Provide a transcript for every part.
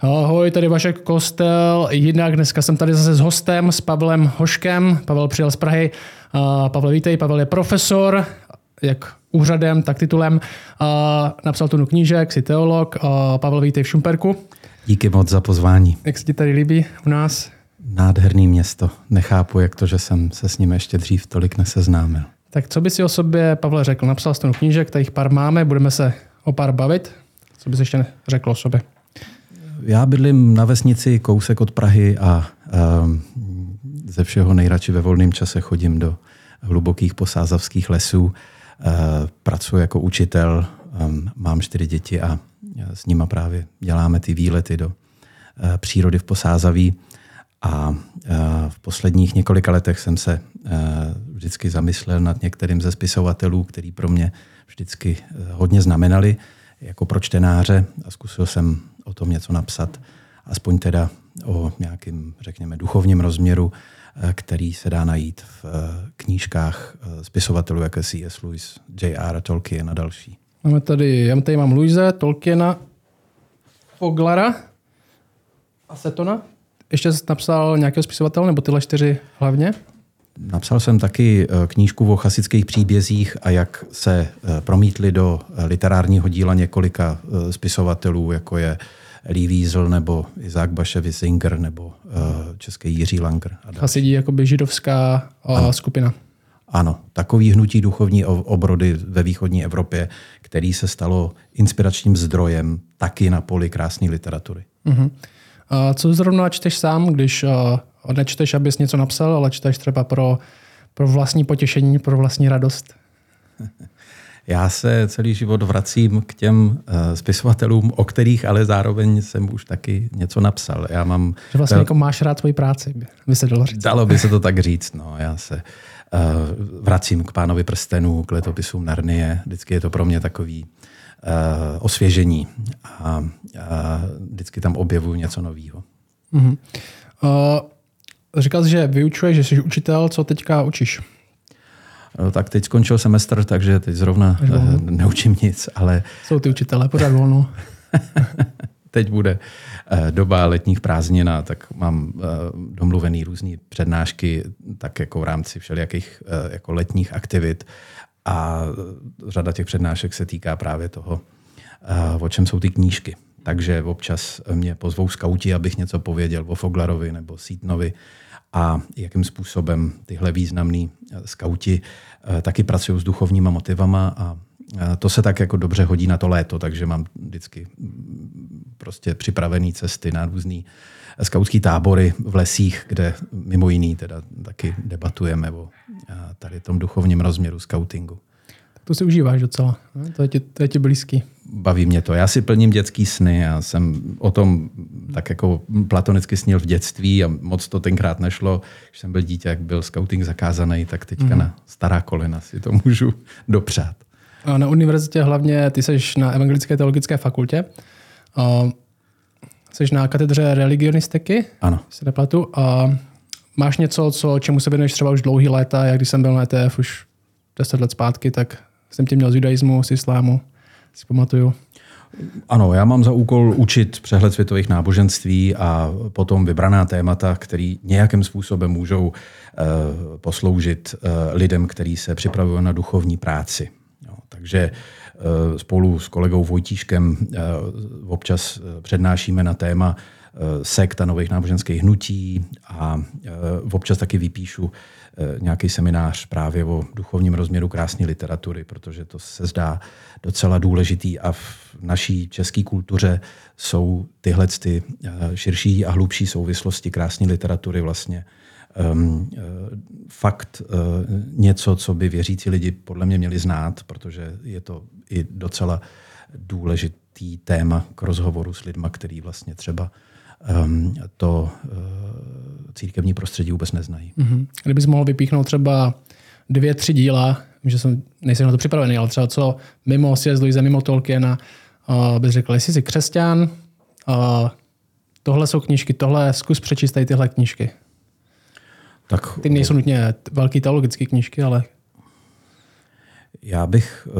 Ahoj, tady Vašek Kostel. Jinak dneska jsem tady zase s hostem, s Pavlem Hoškem. Pavel přijel z Prahy. Pavel, vítej. Pavel je profesor, jak úřadem, tak titulem. Napsal tu knížek, jsi teolog. Pavel, vítej v Šumperku. Díky moc za pozvání. Jak se ti tady líbí u nás? Nádherný město. Nechápu, jak to, že jsem se s ním ještě dřív tolik neseznámil. Tak co by si o sobě, Pavle, řekl? Napsal jsi knížek, tady jich pár máme, budeme se o pár bavit. Co bys ještě řekl o sobě? Já bydlím na vesnici kousek od Prahy a um, ze všeho nejradši ve volném čase chodím do hlubokých posázavských lesů. Uh, pracuji jako učitel, um, mám čtyři děti a s nima právě děláme ty výlety do uh, přírody v Posázaví. A uh, v posledních několika letech jsem se vždycky zamyslel nad některým ze spisovatelů, který pro mě vždycky hodně znamenali jako pro čtenáře a zkusil jsem o tom něco napsat, aspoň teda o nějakým, řekněme, duchovním rozměru, eh, který se dá najít v eh, knížkách eh, spisovatelů, jako C.S. Lewis, J.R. Tolkien a další. Máme tady, já tady mám Louise, Tolkiena, Foglara a Setona. Ještě jsi napsal nějakého spisovatele, nebo tyhle čtyři hlavně? Napsal jsem taky knížku o chasických příbězích a jak se promítly do literárního díla několika spisovatelů, jako je Lee Wiesel nebo Izák Baševi Singer nebo český Jiří Langer. A Hasidí jakoby židovská ano. skupina. Ano, takový hnutí duchovní obrody ve východní Evropě, který se stalo inspiračním zdrojem taky na poli krásné literatury. Uh-huh. A co zrovna čteš sám, když nečteš, abys něco napsal, ale čteš třeba pro, pro vlastní potěšení, pro vlastní radost? Já se celý život vracím k těm uh, spisovatelům, o kterých ale zároveň jsem už taky něco napsal. Já mám, že vlastně jako máš rád svoji práci, by se dalo říct. Dalo by se to tak říct. No. Já se uh, vracím k pánovi prstenů, k letopisům Narnie. Vždycky je to pro mě takový uh, osvěžení a uh, vždycky tam objevuju něco nového. Uh-huh. Uh, říkal jsi, že vyučuješ, že jsi učitel, co teďka učíš? No, tak teď skončil semestr, takže teď zrovna uh, neučím nic, ale... Jsou ty učitelé pořád volno. teď bude uh, doba letních prázdnin a tak mám uh, domluvený různé přednášky, tak jako v rámci všelijakých jako letních aktivit a řada těch přednášek se týká právě toho, o čem jsou ty knížky. Takže občas mě pozvou skauti, abych něco pověděl o Foglarovi nebo Sítnovi a jakým způsobem tyhle významní eh, skauti eh, taky pracují s duchovníma motivama a eh, to se tak jako dobře hodí na to léto, takže mám vždycky mm, prostě připravené cesty na různý skautský tábory v lesích, kde mimo jiný teda taky debatujeme o tady tom duchovním rozměru skautingu. To si užíváš docela, to je ti, to je ti blízký. Baví mě to. Já si plním dětský sny. Já jsem o tom tak jako platonicky snil v dětství a moc to tenkrát nešlo. Když jsem byl dítě, jak byl scouting zakázaný, tak teďka mm. na stará kolena si to můžu dopřát. A na univerzitě hlavně, ty jsi na Evangelické teologické fakultě. Jsi na katedře religionistiky, ano. se neplatu. A máš něco, co, čemu se věnuješ třeba už dlouhý léta, jak když jsem byl na ETF už 10 let zpátky, tak jsem tě měl z judaismu, z islámu, si pamatuju. Ano, já mám za úkol učit přehled světových náboženství a potom vybraná témata, které nějakým způsobem můžou uh, posloužit uh, lidem, kteří se připravují na duchovní práci. No, takže uh, spolu s kolegou Vojtíškem občas přednášíme na téma sekta nových náboženských hnutí a občas taky vypíšu nějaký seminář právě o duchovním rozměru krásné literatury, protože to se zdá docela důležitý a v naší české kultuře jsou tyhle ty eh, širší a hlubší souvislosti krásné literatury vlastně um, fakt uh, něco, co by věřící lidi podle mě měli znát, protože je to i docela důležitý téma k rozhovoru s lidmi, který vlastně třeba to uh, církevní prostředí vůbec neznají. Mm-hmm. Kdybys mohl vypíchnout třeba dvě, tři díla, že jsem, nejsem na to připravený, ale třeba co mimo C.S. Lewisa, mimo Tolkiena, uh, bys řekl, jestli jsi křesťan, uh, tohle jsou knížky, tohle zkus přečíst tady tyhle knížky. Tak, Ty nejsou nutně velký teologické knížky, ale... Já bych uh,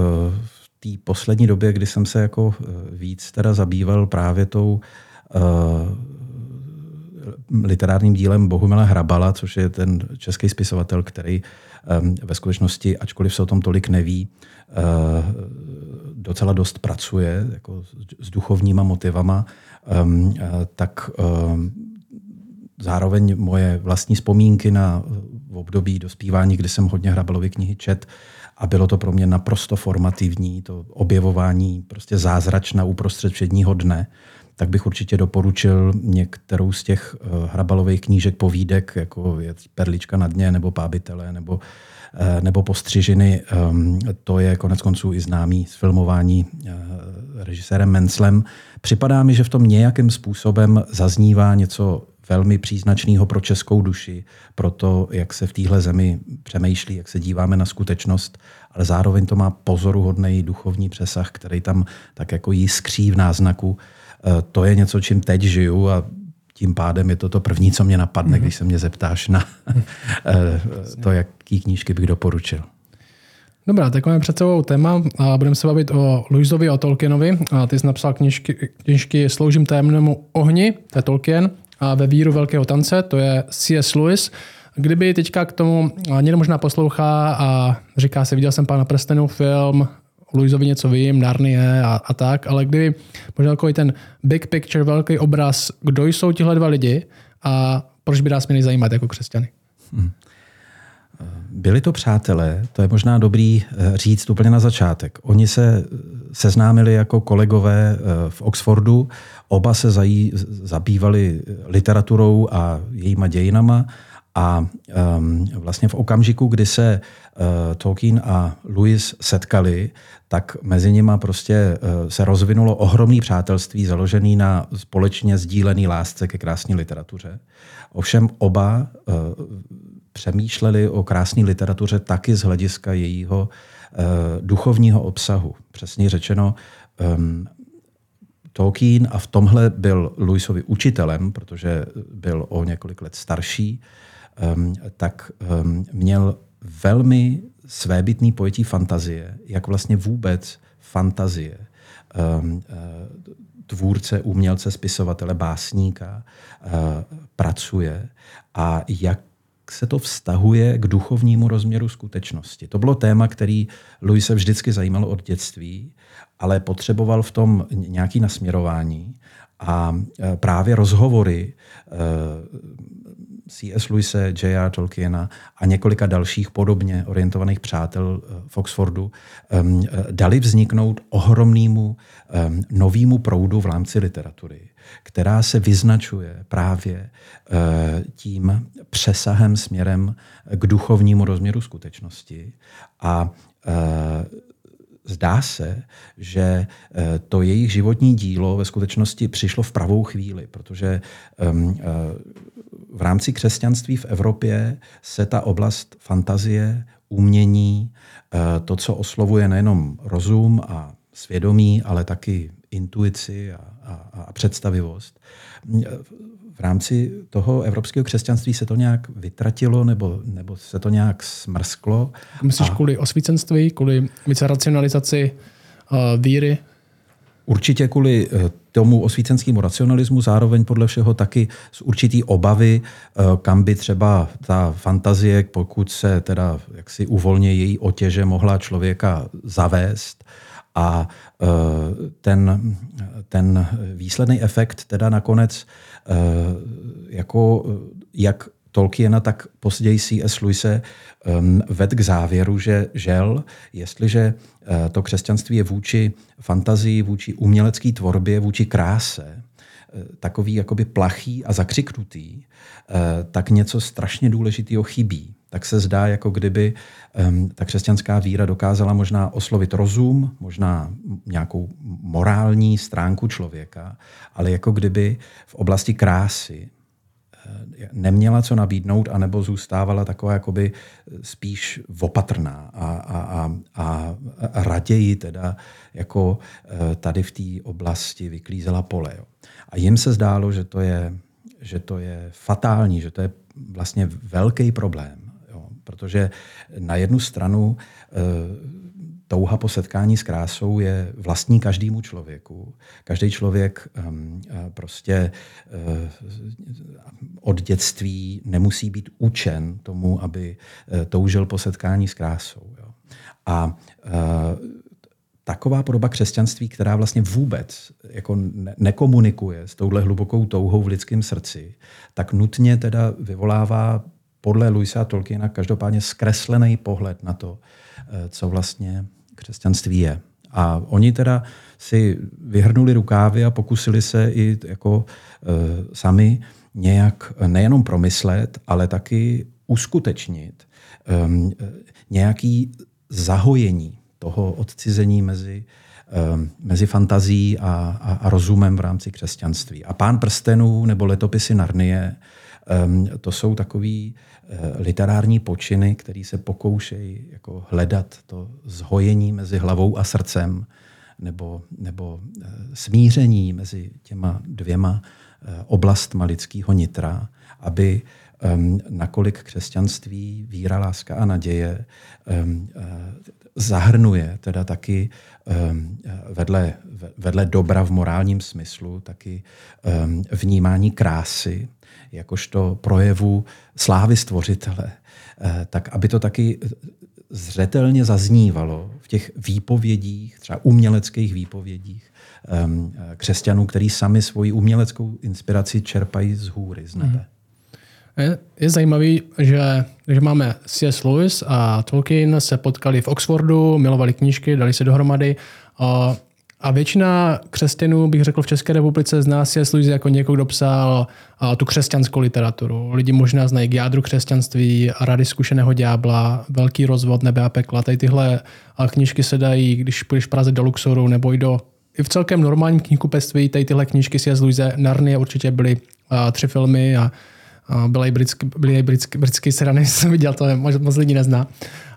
v té poslední době, kdy jsem se jako víc teda zabýval právě tou literárním dílem Bohumila Hrabala, což je ten český spisovatel, který ve skutečnosti, ačkoliv se o tom tolik neví, docela dost pracuje jako s duchovníma motivama, tak zároveň moje vlastní vzpomínky na období dospívání, kdy jsem hodně Hrabalovy knihy čet a bylo to pro mě naprosto formativní, to objevování prostě zázračna uprostřed všedního dne, tak bych určitě doporučil některou z těch uh, Hrabalových knížek, povídek, jako je Perlička na dně, nebo Pábitele, nebo, uh, nebo Postřižiny. Um, to je konec konců i známý z filmování uh, režisérem Menslem. Připadá mi, že v tom nějakým způsobem zaznívá něco velmi příznačného pro českou duši, pro to, jak se v téhle zemi přemýšlí, jak se díváme na skutečnost, ale zároveň to má pozoruhodný duchovní přesah, který tam tak jako jiskří v náznaku. E, to je něco, čím teď žiju a tím pádem je to to první, co mě napadne, mm-hmm. když se mě zeptáš na e, to, jaký knížky bych doporučil. Dobrá, tak máme před sebou téma a budeme se bavit o Luisovi a Tolkienovi. A ty jsi napsal knižky, knižky Sloužím tajemnému ohni, to je Tolkien, a ve víru velkého tance, to je C.S. Lewis. Kdyby teďka k tomu někdo možná poslouchá a říká si, viděl jsem Pána prstenů film, o Luisovi něco vím, Narnie a, a tak, ale kdyby možná takový ten big picture, velký obraz, kdo jsou tihle dva lidi a proč by nás měli zajímat jako křesťany? Hmm. Byli to přátelé, to je možná dobrý eh, říct úplně na začátek. Oni se seznámili jako kolegové eh, v Oxfordu, oba se zají, zabývali literaturou a jejíma dějinama a um, vlastně v okamžiku, kdy se uh, Tolkien a Lewis setkali, tak mezi nimi prostě uh, se rozvinulo ohromné přátelství založené na společně sdílené lásce ke krásné literatuře. Ovšem oba uh, přemýšleli o krásné literatuře taky z hlediska jejího uh, duchovního obsahu. Přesně řečeno, um, Tolkien a v tomhle byl Lewisovi učitelem, protože byl o několik let starší, um, tak um, měl velmi svébytný pojetí fantazie, jak vlastně vůbec fantazie um, uh, tvůrce, umělce, spisovatele, básníka uh, pracuje a jak se to vztahuje k duchovnímu rozměru skutečnosti. To bylo téma, který Louise vždycky zajímalo od dětství, ale potřeboval v tom nějaké nasměrování. A e, právě rozhovory C.S. Lewise, J.R. Tolkiena a několika dalších podobně orientovaných přátel v Oxfordu dali vzniknout ohromnému novému proudu v rámci literatury která se vyznačuje právě eh, tím přesahem směrem k duchovnímu rozměru skutečnosti. A eh, zdá se, že eh, to jejich životní dílo ve skutečnosti přišlo v pravou chvíli, protože ehm, v rámci křesťanství v Evropě se ta oblast fantazie, umění, to, co oslovuje nejenom rozum a svědomí, ale taky intuici a, a, a představivost. V rámci toho evropského křesťanství se to nějak vytratilo nebo, nebo se to nějak smrsklo. Myslíš a... kvůli osvícenství, kvůli více racionalizaci uh, víry? Určitě kvůli uh, tomu osvícenskému racionalismu, zároveň podle všeho taky z určitý obavy, uh, kam by třeba ta fantazie, pokud se teda jaksi uvolně její otěže, mohla člověka zavést. A e, ten, ten výsledný efekt teda nakonec jako jak Tolkiena, tak později C.S. Lewise ved k závěru, že žel, jestliže e, to křesťanství je vůči fantazii, vůči umělecké tvorbě, vůči kráse, takový jakoby plachý a zakřiknutý, tak něco strašně důležitého chybí tak se zdá, jako kdyby um, ta křesťanská víra dokázala možná oslovit rozum, možná nějakou morální stránku člověka, ale jako kdyby v oblasti krásy neměla co nabídnout, anebo zůstávala taková jakoby spíš opatrná a, a, a, a raději teda jako eh, tady v té oblasti vyklízela pole. Jo. A jim se zdálo, že to je, že to je fatální, že to je vlastně velký problém protože na jednu stranu eh, touha po setkání s krásou je vlastní každému člověku. Každý člověk um, prostě uh, od dětství nemusí být učen tomu, aby uh, toužil po setkání s krásou. Jo. A uh, taková podoba křesťanství, která vlastně vůbec jako ne- nekomunikuje s touhle hlubokou touhou v lidském srdci, tak nutně teda vyvolává podle Luisa Tolkiena každopádně zkreslený pohled na to, co vlastně křesťanství je. A oni teda si vyhrnuli rukávy a pokusili se i jako e, sami nějak nejenom promyslet, ale taky uskutečnit e, nějaký zahojení toho odcizení mezi, um, mezi fantazí a, a, a rozumem v rámci křesťanství. A Pán prstenů nebo letopisy Narnie, to jsou takový uh, literární počiny, které se pokoušejí jako hledat to zhojení mezi hlavou a srdcem, nebo, nebo uh, smíření mezi těma dvěma uh, oblastma lidského nitra, aby nakolik křesťanství, víra, láska a naděje zahrnuje teda taky vedle, vedle dobra v morálním smyslu, taky vnímání krásy, jakožto projevu slávy stvořitele, uh, tak aby to taky zřetelně zaznívalo v těch výpovědích, třeba uměleckých výpovědích um, křesťanů, který sami svoji uměleckou inspiraci čerpají z hůry, z nebe. Mm. Je, je zajímavý, že, že máme C.S. Lewis a Tolkien se potkali v Oxfordu, milovali knížky, dali se dohromady a většina křesťanů, bych řekl, v České republice zná C.S. Lewis jako někoho, kdo psal a, tu křesťanskou literaturu. Lidi možná znají k jádru křesťanství, a Rady zkušeného ďábla, Velký rozvod, nebe a pekla. Tady tyhle knížky se dají, když půjdeš Praze do Luxoru nebo i do i v celkem normálním knihkupectví, tady tyhle knížky C.S. Lewis, Narnie určitě byly a, tři filmy a byly i britský, byly i britský, britský serany, jsem viděl, to moc, moc lidí nezná.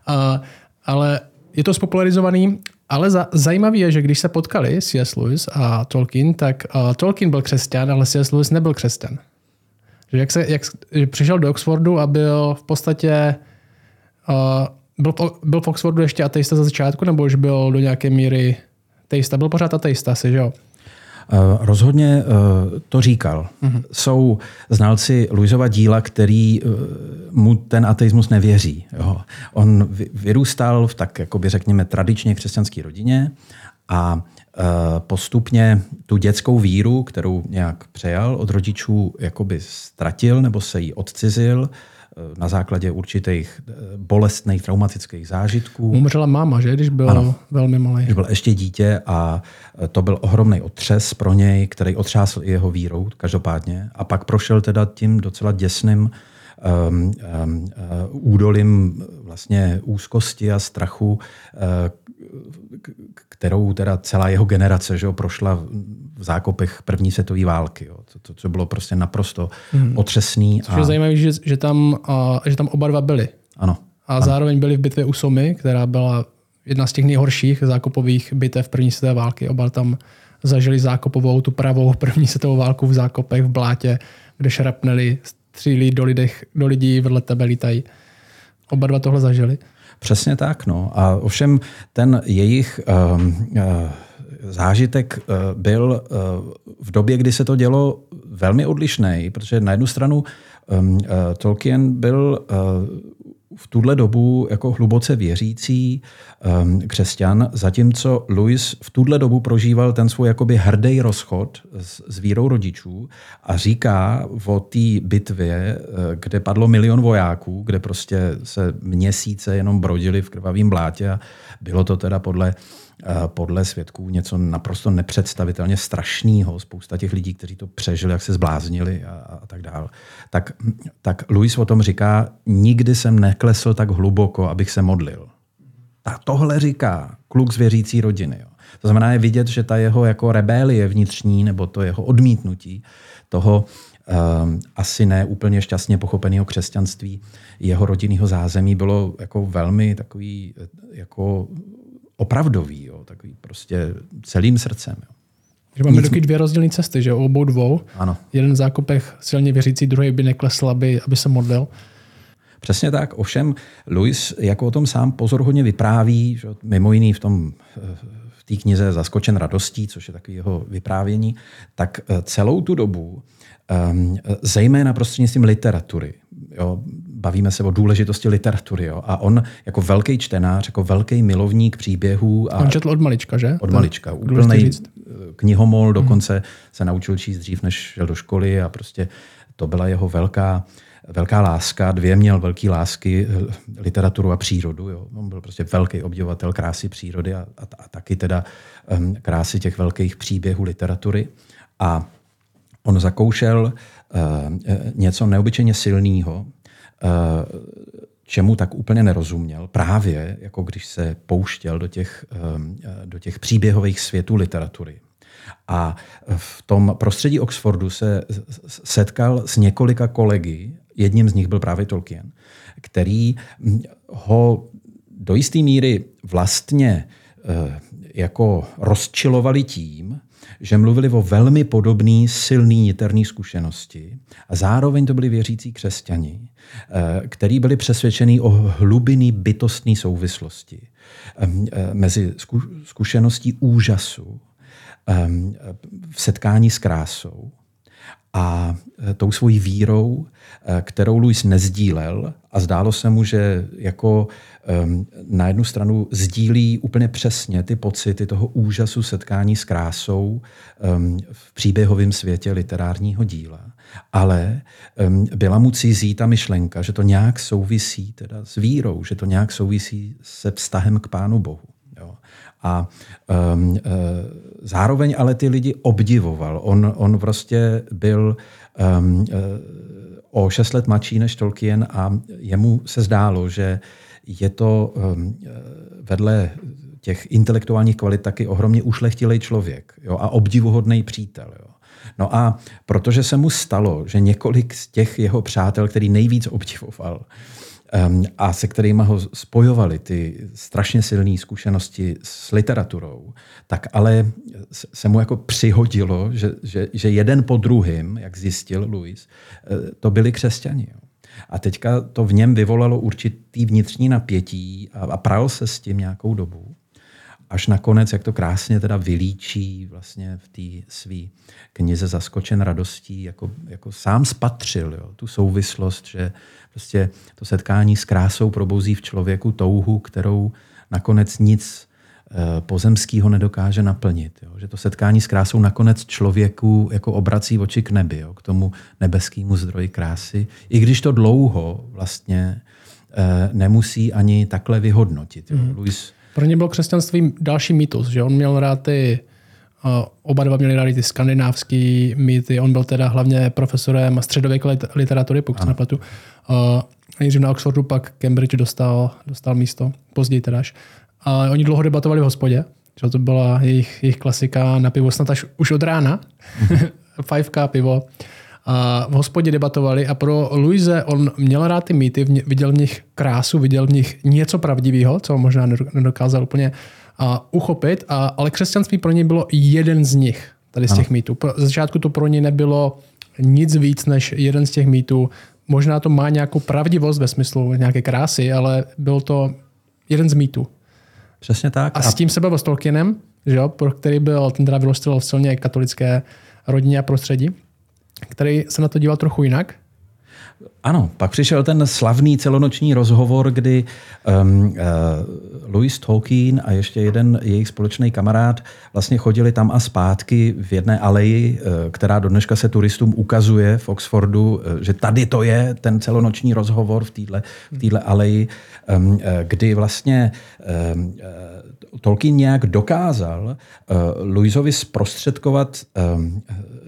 A, ale je to spopularizovaný, ale za, zajímavé je, že když se potkali C.S. Lewis a Tolkien, tak uh, Tolkien byl křesťan, ale C.S. Lewis nebyl křesťan. Že jak, se, jak že přišel do Oxfordu a byl v podstatě uh, byl, byl v Oxfordu ještě ateista za začátku, nebo už byl do nějaké míry teista? Byl pořád ateista, si, že jo? Eh, rozhodně eh, to říkal. Mm-hmm. Jsou znalci Luizova díla, který eh, mu ten ateismus nevěří. Jo. On vyrůstal v tak, jakoby řekněme, tradičně křesťanské rodině a postupně tu dětskou víru, kterou nějak přejal od rodičů, jakoby ztratil nebo se jí odcizil na základě určitých eh, bolestných traumatických zážitků. Umřela máma, že, když byl ano, velmi malý. Když byl ještě dítě a eh, to byl ohromný otřes pro něj, který otřásl i jeho vírou, každopádně. A pak prošel teda tím docela děsným um, um, údolím vlastně úzkosti a strachu, uh, kterou teda celá jeho generace že jo, prošla v zákopech první světové války. Jo. To, to, to bylo prostě naprosto hmm. otřesný. Což a... je zajímavé, že, že, tam, a, že tam oba dva byli. Ano. A ano. zároveň byli v bitvě u Somy, která byla jedna z těch nejhorších zákopových bitev první světové války. Oba tam zažili zákopovou, tu pravou první světovou válku v zákopech v blátě, kde šrapneli, střílí do, lidech, do lidí, vedle tebe lítají. Oba dva tohle zažili. Přesně tak. No. A ovšem ten jejich uh, zážitek uh, byl uh, v době, kdy se to dělo velmi odlišný, protože na jednu stranu um, Tolkien byl v tuhle dobu jako hluboce věřící um, křesťan, zatímco Louis v tuhle dobu prožíval ten svůj jakoby hrdý rozchod s, s vírou rodičů a říká o té bitvě, eh, kde padlo milion vojáků, kde prostě se měsíce jenom brodili v krvavém blátě a bylo to teda podle podle svědků něco naprosto nepředstavitelně strašného. Spousta těch lidí, kteří to přežili, jak se zbláznili a, a tak dále. Tak, tak Louis o tom říká, nikdy jsem neklesl tak hluboko, abych se modlil. Tak tohle říká kluk z věřící rodiny. Jo. To znamená je vidět, že ta jeho jako rebelie vnitřní nebo to jeho odmítnutí toho um, asi ne úplně šťastně pochopeného křesťanství, jeho rodinného zázemí bylo jako velmi takový jako opravdový, jo, takový prostě celým srdcem. Jo. Že máme Nic... dvě rozdílné cesty, že obou dvou. Ano. Jeden v zákopech silně věřící, druhý by neklesl, aby, aby se modlil. Přesně tak. Ovšem, Louis jako o tom sám pozorhodně vypráví, že mimo jiný v tom v té knize Zaskočen radostí, což je takový jeho vyprávění, tak celou tu dobu um, zejména prostřednictvím literatury. Jo, bavíme se o důležitosti literatury. Jo, a on jako velký čtenář, jako velký milovník příběhů. A on četl od malička, že? Od malička. Úplný knihomol, hmm. dokonce hmm. se naučil číst dřív, než šel do školy a prostě to byla jeho velká, velká láska. Dvě měl velký lásky, eh, literaturu a přírodu. Jo. On byl prostě velký obdivovatel krásy přírody a, a, a taky teda um, krásy těch velkých příběhů literatury. A On zakoušel uh, něco neobyčejně silného, čemu tak úplně nerozuměl, právě jako když se pouštěl do těch, um, do těch příběhových světů literatury. A v tom prostředí Oxfordu se setkal s několika kolegy, jedním z nich byl právě Tolkien, který ho do jisté míry vlastně jako rozčilovali tím, že mluvili o velmi podobné silné niterné zkušenosti a zároveň to byli věřící křesťani, eh, kteří byli přesvědčení o hlubiny bytostné souvislosti ehm, eh, mezi zkušeností úžasu ehm, v setkání s krásou a eh, tou svojí vírou, kterou Louis nezdílel a zdálo se mu, že jako na jednu stranu sdílí úplně přesně ty pocity toho úžasu setkání s krásou v příběhovém světě literárního díla. Ale byla mu cizí ta myšlenka, že to nějak souvisí teda s vírou, že to nějak souvisí se vztahem k Pánu Bohu. Jo. A um, zároveň ale ty lidi obdivoval. On, on prostě byl um, o šest let mladší než Tolkien a jemu se zdálo, že je to um, vedle těch intelektuálních kvalit taky ohromně ušlechtilý člověk jo, a obdivuhodný přítel. Jo. No a protože se mu stalo, že několik z těch jeho přátel, který nejvíc obdivoval, a se kterými ho spojovali ty strašně silné zkušenosti s literaturou, tak ale se mu jako přihodilo, že, že, že jeden po druhém, jak zjistil Louis, eh, to byli křesťani. Jo. A teďka to v něm vyvolalo určitý vnitřní napětí a, a pral se s tím nějakou dobu. Až nakonec, jak to krásně teda vylíčí vlastně v té své knize Zaskočen radostí, jako, jako sám spatřil jo, tu souvislost, že prostě to setkání s krásou probouzí v člověku touhu, kterou nakonec nic Eh, pozemského nedokáže naplnit. Jo? Že to setkání s krásou nakonec člověku jako obrací oči k nebi, jo? k tomu nebeskému zdroji krásy, i když to dlouho vlastně eh, nemusí ani takhle vyhodnotit. Jo? Mm. Louis... Pro ně byl křesťanství další mýtus, že on měl rád ty uh, oba dva měli rádi ty skandinávské mýty. On byl teda hlavně profesorem středověké literatury, pokud se nepletu. Uh, nejdřív na Oxfordu, pak Cambridge dostal, dostal místo, později teda až. A oni dlouho debatovali v hospodě, že to byla jejich, jejich klasika na pivo snad až už od rána. Mm-hmm. 5K pivo. A v hospodě debatovali a pro Luise on měl rád ty mýty, viděl v nich krásu, viděl v nich něco pravdivého, co možná nedokázal úplně a, uchopit, a, ale křesťanství pro něj bylo jeden z nich, tady z těch ano. mýtů. Ze začátku to pro něj nebylo nic víc než jeden z těch mýtů. Možná to má nějakou pravdivost ve smyslu nějaké krásy, ale byl to jeden z mýtů. Přesně tak. A, a s tím se bavil s Tolkienem, že jo, pro který byl, ten teda vyrostl v silně katolické rodině a prostředí, který se na to díval trochu jinak. Ano, pak přišel ten slavný celonoční rozhovor, kdy um, uh, Louis Tolkien a ještě jeden jejich společný kamarád vlastně chodili tam a zpátky v jedné aleji, uh, která do dneška se turistům ukazuje v Oxfordu, uh, že tady to je ten celonoční rozhovor v téhle v aleji, um, uh, kdy vlastně um, uh, Tolkien nějak dokázal uh, Louisovi zprostředkovat um,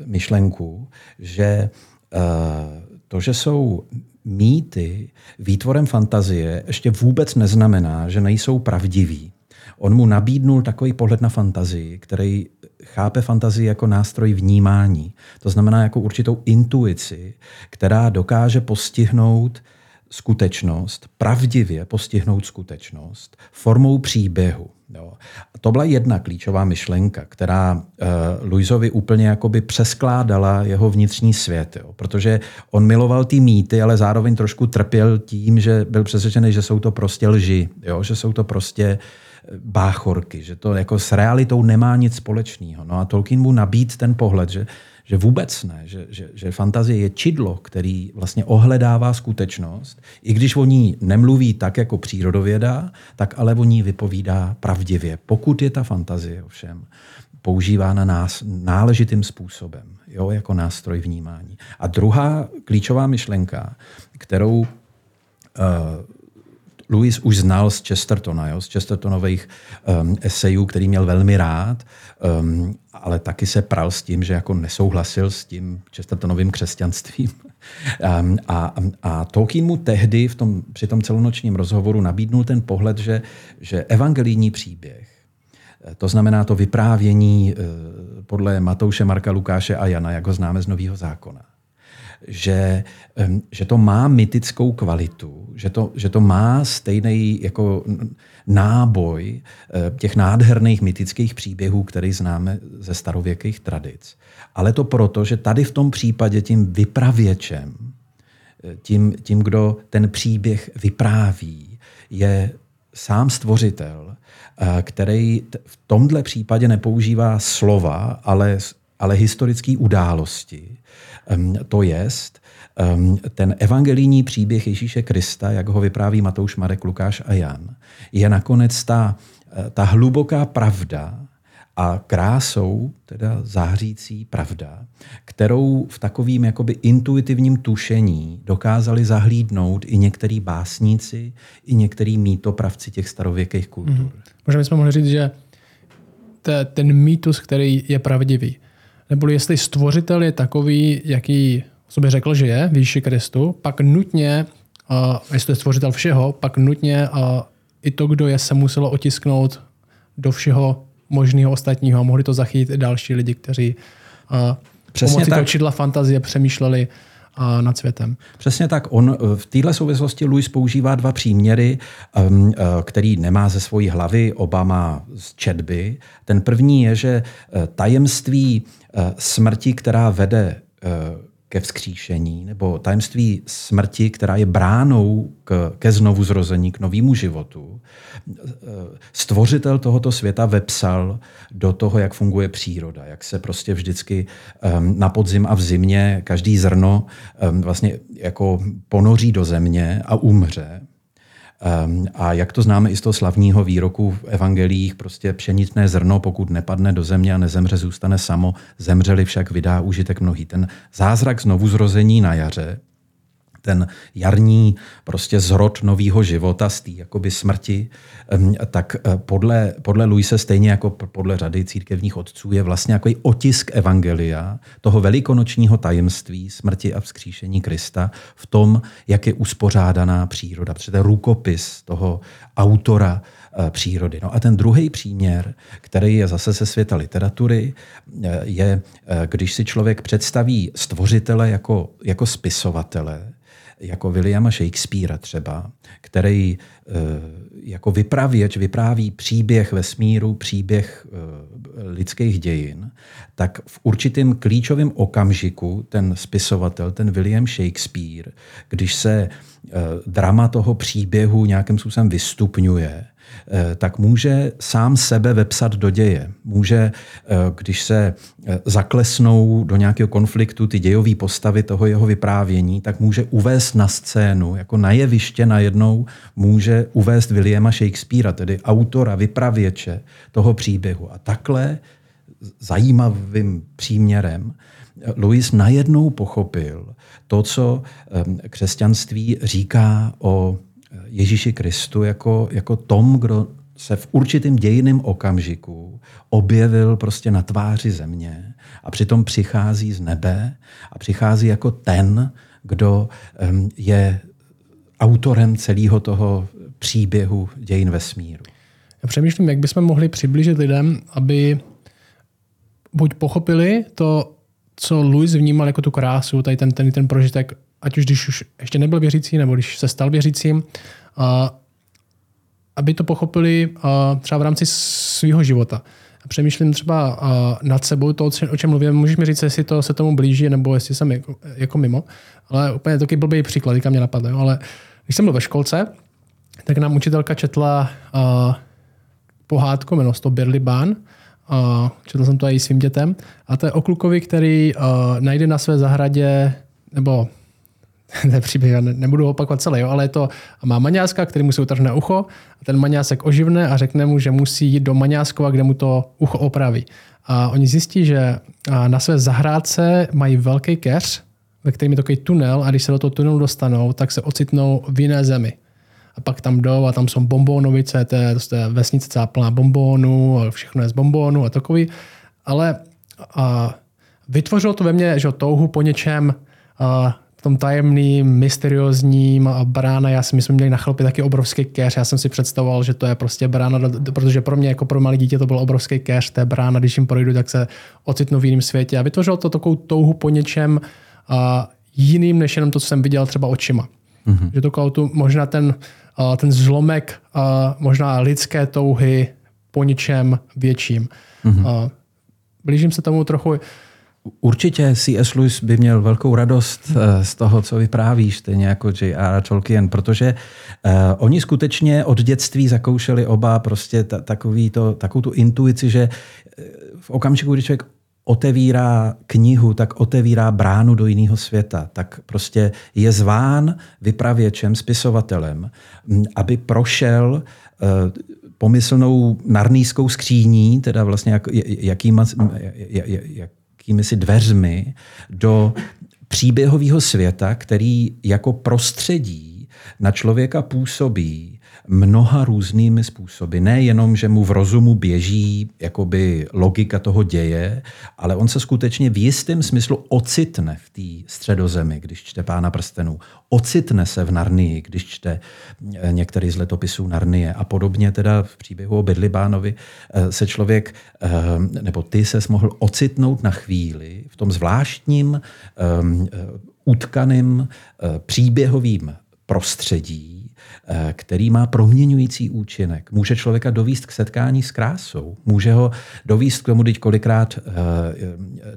myšlenku, že uh, to, že jsou mýty výtvorem fantazie, ještě vůbec neznamená, že nejsou pravdiví. On mu nabídnul takový pohled na fantazii, který chápe fantazii jako nástroj vnímání. To znamená jako určitou intuici, která dokáže postihnout skutečnost, pravdivě postihnout skutečnost formou příběhu. Jo. A to byla jedna klíčová myšlenka, která uh, Luisovi úplně jakoby přeskládala jeho vnitřní svět. Jo. Protože on miloval ty mýty, ale zároveň trošku trpěl tím, že byl přesvědčený, že jsou to prostě lži, jo. že jsou to prostě eh, báchorky, že to jako s realitou nemá nic společného. No a Tolkien mu nabít ten pohled, že že vůbec ne, že, že, že fantazie je čidlo, který vlastně ohledává skutečnost, i když o ní nemluví tak jako přírodověda, tak ale o ní vypovídá pravdivě. Pokud je ta fantazie ovšem používána nás, náležitým způsobem, jo, jako nástroj vnímání. A druhá klíčová myšlenka, kterou uh, Louis už znal z Chestertona, jo, z Chestertonových um, esejů, který měl velmi rád, um, ale taky se pral s tím, že jako nesouhlasil s tím Chestertonovým křesťanstvím. Um, a, a Tolkien mu tehdy v tom, při tom celonočním rozhovoru nabídnul ten pohled, že, že evangelijní příběh, eh, to znamená to vyprávění uh, podle Matouše, Marka, Lukáše a Jana, jak ho známe z Nového zákona, že, že to má mytickou kvalitu, že to, že to má stejný jako náboj eh, těch nádherných mytických příběhů, které známe ze starověkých tradic. Ale to proto, že tady v tom případě tím vypravěčem, eh, tím, tím kdo ten příběh vypráví, je sám stvořitel, eh, který v tomhle případě nepoužívá slova, ale, ale historické události to jest ten evangelijní příběh Ježíše Krista, jak ho vypráví Matouš, Marek, Lukáš a Jan, je nakonec ta, eh, ta hluboká pravda a krásou, teda zářící pravda, kterou v takovým jakoby intuitivním tušení dokázali zahlídnout i některý básníci, i některý mýtopravci těch starověkých kultur. Mm-hmm. Možná bychom mohli říct, že ten mýtus, který je pravdivý, nebo jestli stvořitel je takový, jaký sobě řekl, že je, výši Kristu, pak nutně, uh, jestli to je stvořitel všeho, pak nutně uh, i to, kdo je, se muselo otisknout do všeho možného ostatního a mohli to zachytit i další lidi, kteří uh, Přesně pomocí tak. toho čidla fantazie přemýšleli uh, nad světem. Přesně tak. On v této souvislosti Louis používá dva příměry, um, uh, který nemá ze svojí hlavy, oba má z četby. Ten první je, že uh, tajemství Eh, smrti, která vede eh, ke vzkříšení, nebo tajemství smrti, která je bránou k, ke znovu zrození, k novému životu, eh, stvořitel tohoto světa vepsal do toho, jak funguje příroda, jak se prostě vždycky na podzim a v zimě každý zrno vlastně jako ponoří do země a umře. Ehm, a jak to známe i z toho slavního výroku v evangelích, prostě pšenicné zrno, pokud nepadne do země a nezemře, zůstane samo, zemřeli však vydá užitek mnohý. Ten zázrak znovu zrození na jaře, ten jarní prostě zrod nového života z té jakoby smrti, tak eh, podle, podle Luise, stejně jako podle řady církevních otců, je vlastně jako otisk evangelia, toho velikonočního tajemství smrti a vzkříšení Krista v tom, jak je uspořádaná příroda. Protože to je rukopis toho autora eh, přírody. No a ten druhý příměr, který je zase ze světa literatury, eh, je, když si člověk představí stvořitele jako, jako spisovatele, jako Williama Shakespearea třeba, který eh, jako vypravěč vypráví příběh vesmíru, příběh eh, lidských dějin, tak v určitém klíčovém okamžiku ten spisovatel, ten William Shakespeare, když se eh, drama toho příběhu nějakým způsobem vystupňuje, tak může sám sebe vepsat do děje. Může, eh, když se eh, zaklesnou do nějakého konfliktu ty dějové postavy toho jeho vyprávění, tak může uvést na scénu, jako na jeviště najednou může uvést Williama Shakespearea, tedy autora, vypravěče toho příběhu. A takhle zajímavým příměrem Louis najednou pochopil to, co křesťanství říká o Ježíši Kristu jako, jako tom, kdo se v určitém dějiném okamžiku objevil prostě na tváři země a přitom přichází z nebe a přichází jako ten, kdo je autorem celého toho příběhu dějin vesmíru. Já přemýšlím, jak bychom mohli přiblížit lidem, aby buď pochopili to, co Louis vnímal jako tu krásu, tady ten, ten, ten prožitek ať už když už ještě nebyl věřící, nebo když se stal věřícím, a aby to pochopili a třeba v rámci svého života. Přemýšlím třeba a nad sebou to, o čem mluvím. Můžeš mi říct, jestli to se tomu blíží, nebo jestli jsem jako, jako mimo. Ale úplně taky blbý příklad, teďka mě napadne. Ale když jsem byl ve školce, tak nám učitelka četla uh, pohádku, jmenovalo to Birli Bán. Uh, četl jsem to i svým dětem. A to je o klukovi, který uh, najde na své zahradě, nebo je příběh, já nebudu opakovat celý, jo, ale je to, má maňáska, který musí utrhne ucho, a ten maňásek oživne a řekne mu, že musí jít do maňáskova, kde mu to ucho opraví. A oni zjistí, že na své zahrádce mají velký keř, ve kterém je takový tunel a když se do toho tunelu dostanou, tak se ocitnou v jiné zemi. A pak tam jdou a tam jsou bombónovice, to je, to je vesnice celá plná bombónů, všechno je z bombónu a takový. Ale a vytvořilo to ve mně že touhu po něčem a, v tom tajemným, mysteriózním brána, já si myslím, měli na chlapě taky obrovský keř. Já jsem si představoval, že to je prostě brána, protože pro mě jako pro malé dítě to byl obrovský keř, té brána, když jim projdu, tak se ocitnu v jiném světě. A vytvořilo to takovou touhu po něčem, a jiným, než jenom to, co jsem viděl třeba očima. Mm-hmm. Že to tu, možná ten, a ten zlomek a možná lidské touhy po něčem větším. Mm-hmm. A blížím se tomu trochu. Určitě C.S. Lewis by měl velkou radost eh, z toho, co vyprávíš, stejně jako J.R. Tolkien, protože uh, oni skutečně od dětství zakoušeli oba prostě ta, takový to, takovou tu intuici, že eh, v okamžiku, kdy člověk otevírá knihu, tak otevírá bránu do jiného světa. Tak prostě je zván vypravěčem, spisovatelem, aby prošel pomyslnou narnýskou skříní, teda vlastně jak, jakýma, jakými si dveřmi do příběhového světa, který jako prostředí na člověka působí mnoha různými způsoby. Nejenom, že mu v rozumu běží jakoby logika toho děje, ale on se skutečně v jistém smyslu ocitne v té středozemi, když čte Pána prstenů. Ocitne se v Narnii, když čte eh, některý z letopisů Narnie. A podobně teda v příběhu o Bydlibánovi eh, se člověk, eh, nebo ty se mohl ocitnout na chvíli v tom zvláštním utkaným příběhovým prostředí, který má proměňující účinek. Může člověka dovíst k setkání s krásou. Může ho dovíst k tomu, když kolikrát eh,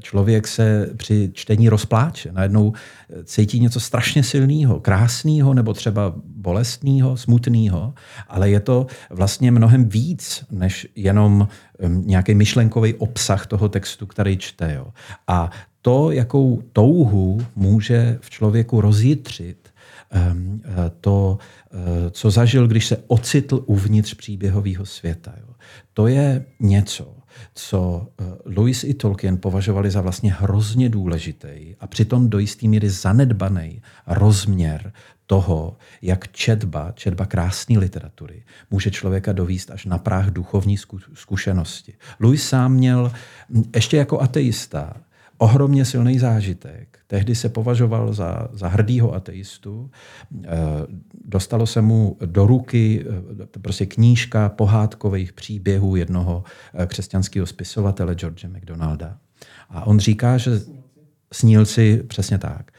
člověk se při čtení rozpláče. Najednou eh, cítí něco strašně silného, krásného nebo třeba bolestného, smutného, ale je to vlastně mnohem víc než jenom nějaký myšlenkový obsah toho textu, který čte. Jo. A to, jakou touhu může v člověku rozjitřit, eh, to, eh, co zažil, když se ocitl uvnitř příběhového světa. Jo. To je něco, co eh, Lewis i Tolkien považovali za vlastně hrozně důležitý a přitom do jistý míry zanedbaný rozměr toho, jak četba, četba krásné literatury, může člověka dovíst až na práh duchovní zkušenosti. Louis sám měl ještě jako ateista ohromně silný zážitek. Tehdy se považoval za, za hrdýho ateistu. Eh, dostalo se mu do ruky eh, prostě knížka pohádkových příběhů jednoho eh, křesťanského spisovatele George McDonalda. A on říká, že snil si přesně tak.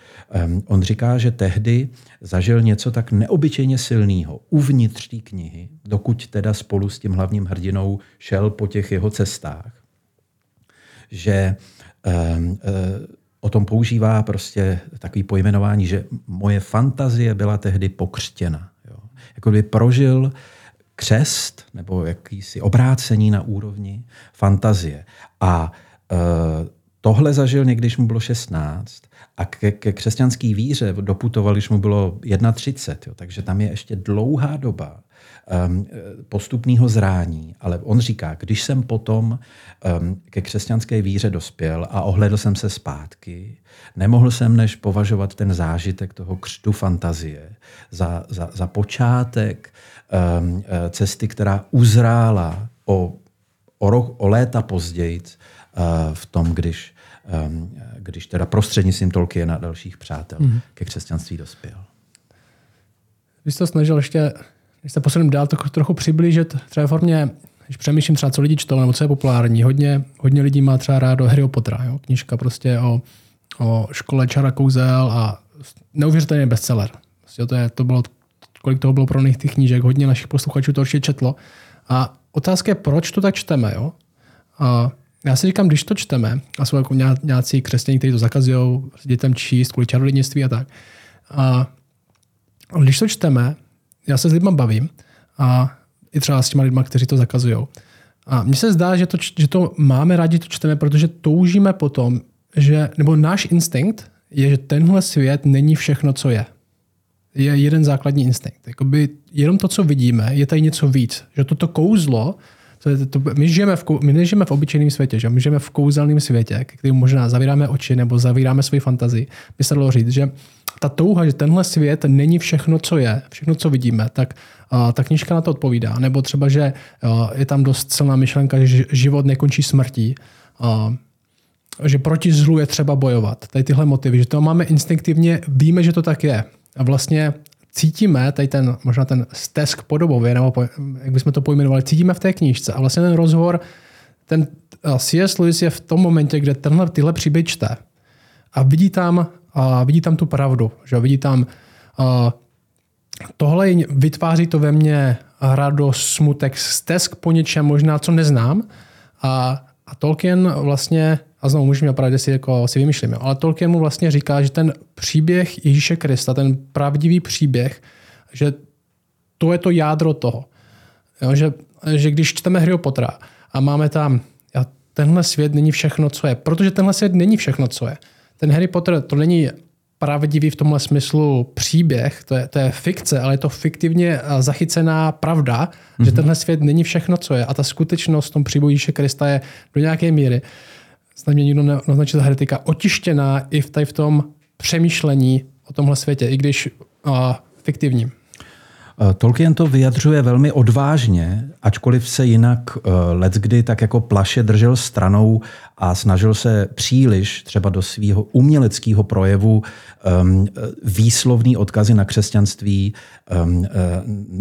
On říká, že tehdy zažil něco tak neobyčejně silného uvnitř té knihy, dokud teda spolu s tím hlavním hrdinou šel po těch jeho cestách, že Ehm, eh, o tom používá prostě takový pojmenování, že moje fantazie byla tehdy pokřtěna. Jo. Jako by prožil křest nebo jakýsi obrácení na úrovni fantazie. A e, tohle zažil někdy, když mu bylo 16 a ke, ke křesťanské víře doputoval, když mu bylo 31. Jo. Takže tam je ještě dlouhá doba, um, postupného zrání. Ale on říká, když jsem potom um, ke křesťanské víře dospěl a ohledl jsem se zpátky, nemohl jsem než považovat ten zážitek toho křtu fantazie za, za, za počátek um, cesty, která uzrála o, o, rok, o léta později uh, v tom, když když teda prostřednictvím Tolkiena a dalších přátel mm-hmm. ke křesťanství dospěl. Vy jste snažil ještě když se posuneme dál, to trochu přiblížit třeba formě, když přemýšlím třeba, co lidi čtou, nebo co je populární, hodně, hodně lidí má třeba rádo Harry Pottera, jo? knižka prostě o, o škole čara kouzel a neuvěřitelný bestseller. Prostě to, je, to bylo, kolik toho bylo pro nich těch knížek, hodně našich posluchačů to určitě četlo. A otázka je, proč to tak čteme, jo? A já si říkám, když to čteme, a jsou jako nějací křesťané, kteří to zakazují dětem číst kvůli čarodějnictví a tak. A když to čteme, já se s lidmi bavím a i třeba s těma lidmi, kteří to zakazují. A mně se zdá, že to, že to máme rádi, to čteme, protože toužíme potom, že, nebo náš instinkt je, že tenhle svět není všechno, co je. Je jeden základní instinkt. Jakoby jenom to, co vidíme, je tady něco víc. Že toto kouzlo, to to, my, žijeme v, my nežijeme v obyčejném světě, že my žijeme v kouzelném světě, který možná zavíráme oči nebo zavíráme svoji fantazii. By se dalo říct, že ta touha, že tenhle svět není všechno, co je, všechno, co vidíme, tak ta knižka na to odpovídá. Nebo třeba, že je tam dost silná myšlenka, že život nekončí smrtí. Že proti zlu je třeba bojovat. Tady tyhle motivy, že to máme instinktivně, víme, že to tak je. A vlastně cítíme tady ten, možná ten stesk podobově, nebo jak bychom to pojmenovali, cítíme v té knížce. A vlastně ten rozhovor, ten C.S. Lewis je v tom momentě, kde tenhle, tyhle příběh čte a vidí tam, a vidí tam tu pravdu, že vidí tam a, tohle vytváří to ve mně radost, smutek, stesk po něčem možná, co neznám a, a Tolkien vlastně a znovu můžeme opravdu si, jako, si vymýšlíme. Ale Tolkien mu vlastně říká, že ten příběh Ježíše Krista, ten pravdivý příběh, že to je to jádro toho. Jo, že, že když čteme Harry Pottera a máme tam, tenhle svět není všechno, co je, protože tenhle svět není všechno, co je. Ten Harry Potter to není pravdivý v tomhle smyslu příběh, to je, to je fikce, ale je to fiktivně zachycená pravda, mm-hmm. že mhm. tenhle svět není všechno, co je. A ta skutečnost v tom Ježíše Krista je do nějaké míry snad mě nikdo neoznačil heretika, otištěná i v, tady v tom přemýšlení o tomhle světě, i když uh, fiktivním. Eh, Tolkien to vyjadřuje velmi odvážně, ačkoliv se jinak uh, leckdy tak jako plaše držel stranou a snažil se příliš třeba do svého uměleckého projevu um, výslovný odkazy na křesťanství uh,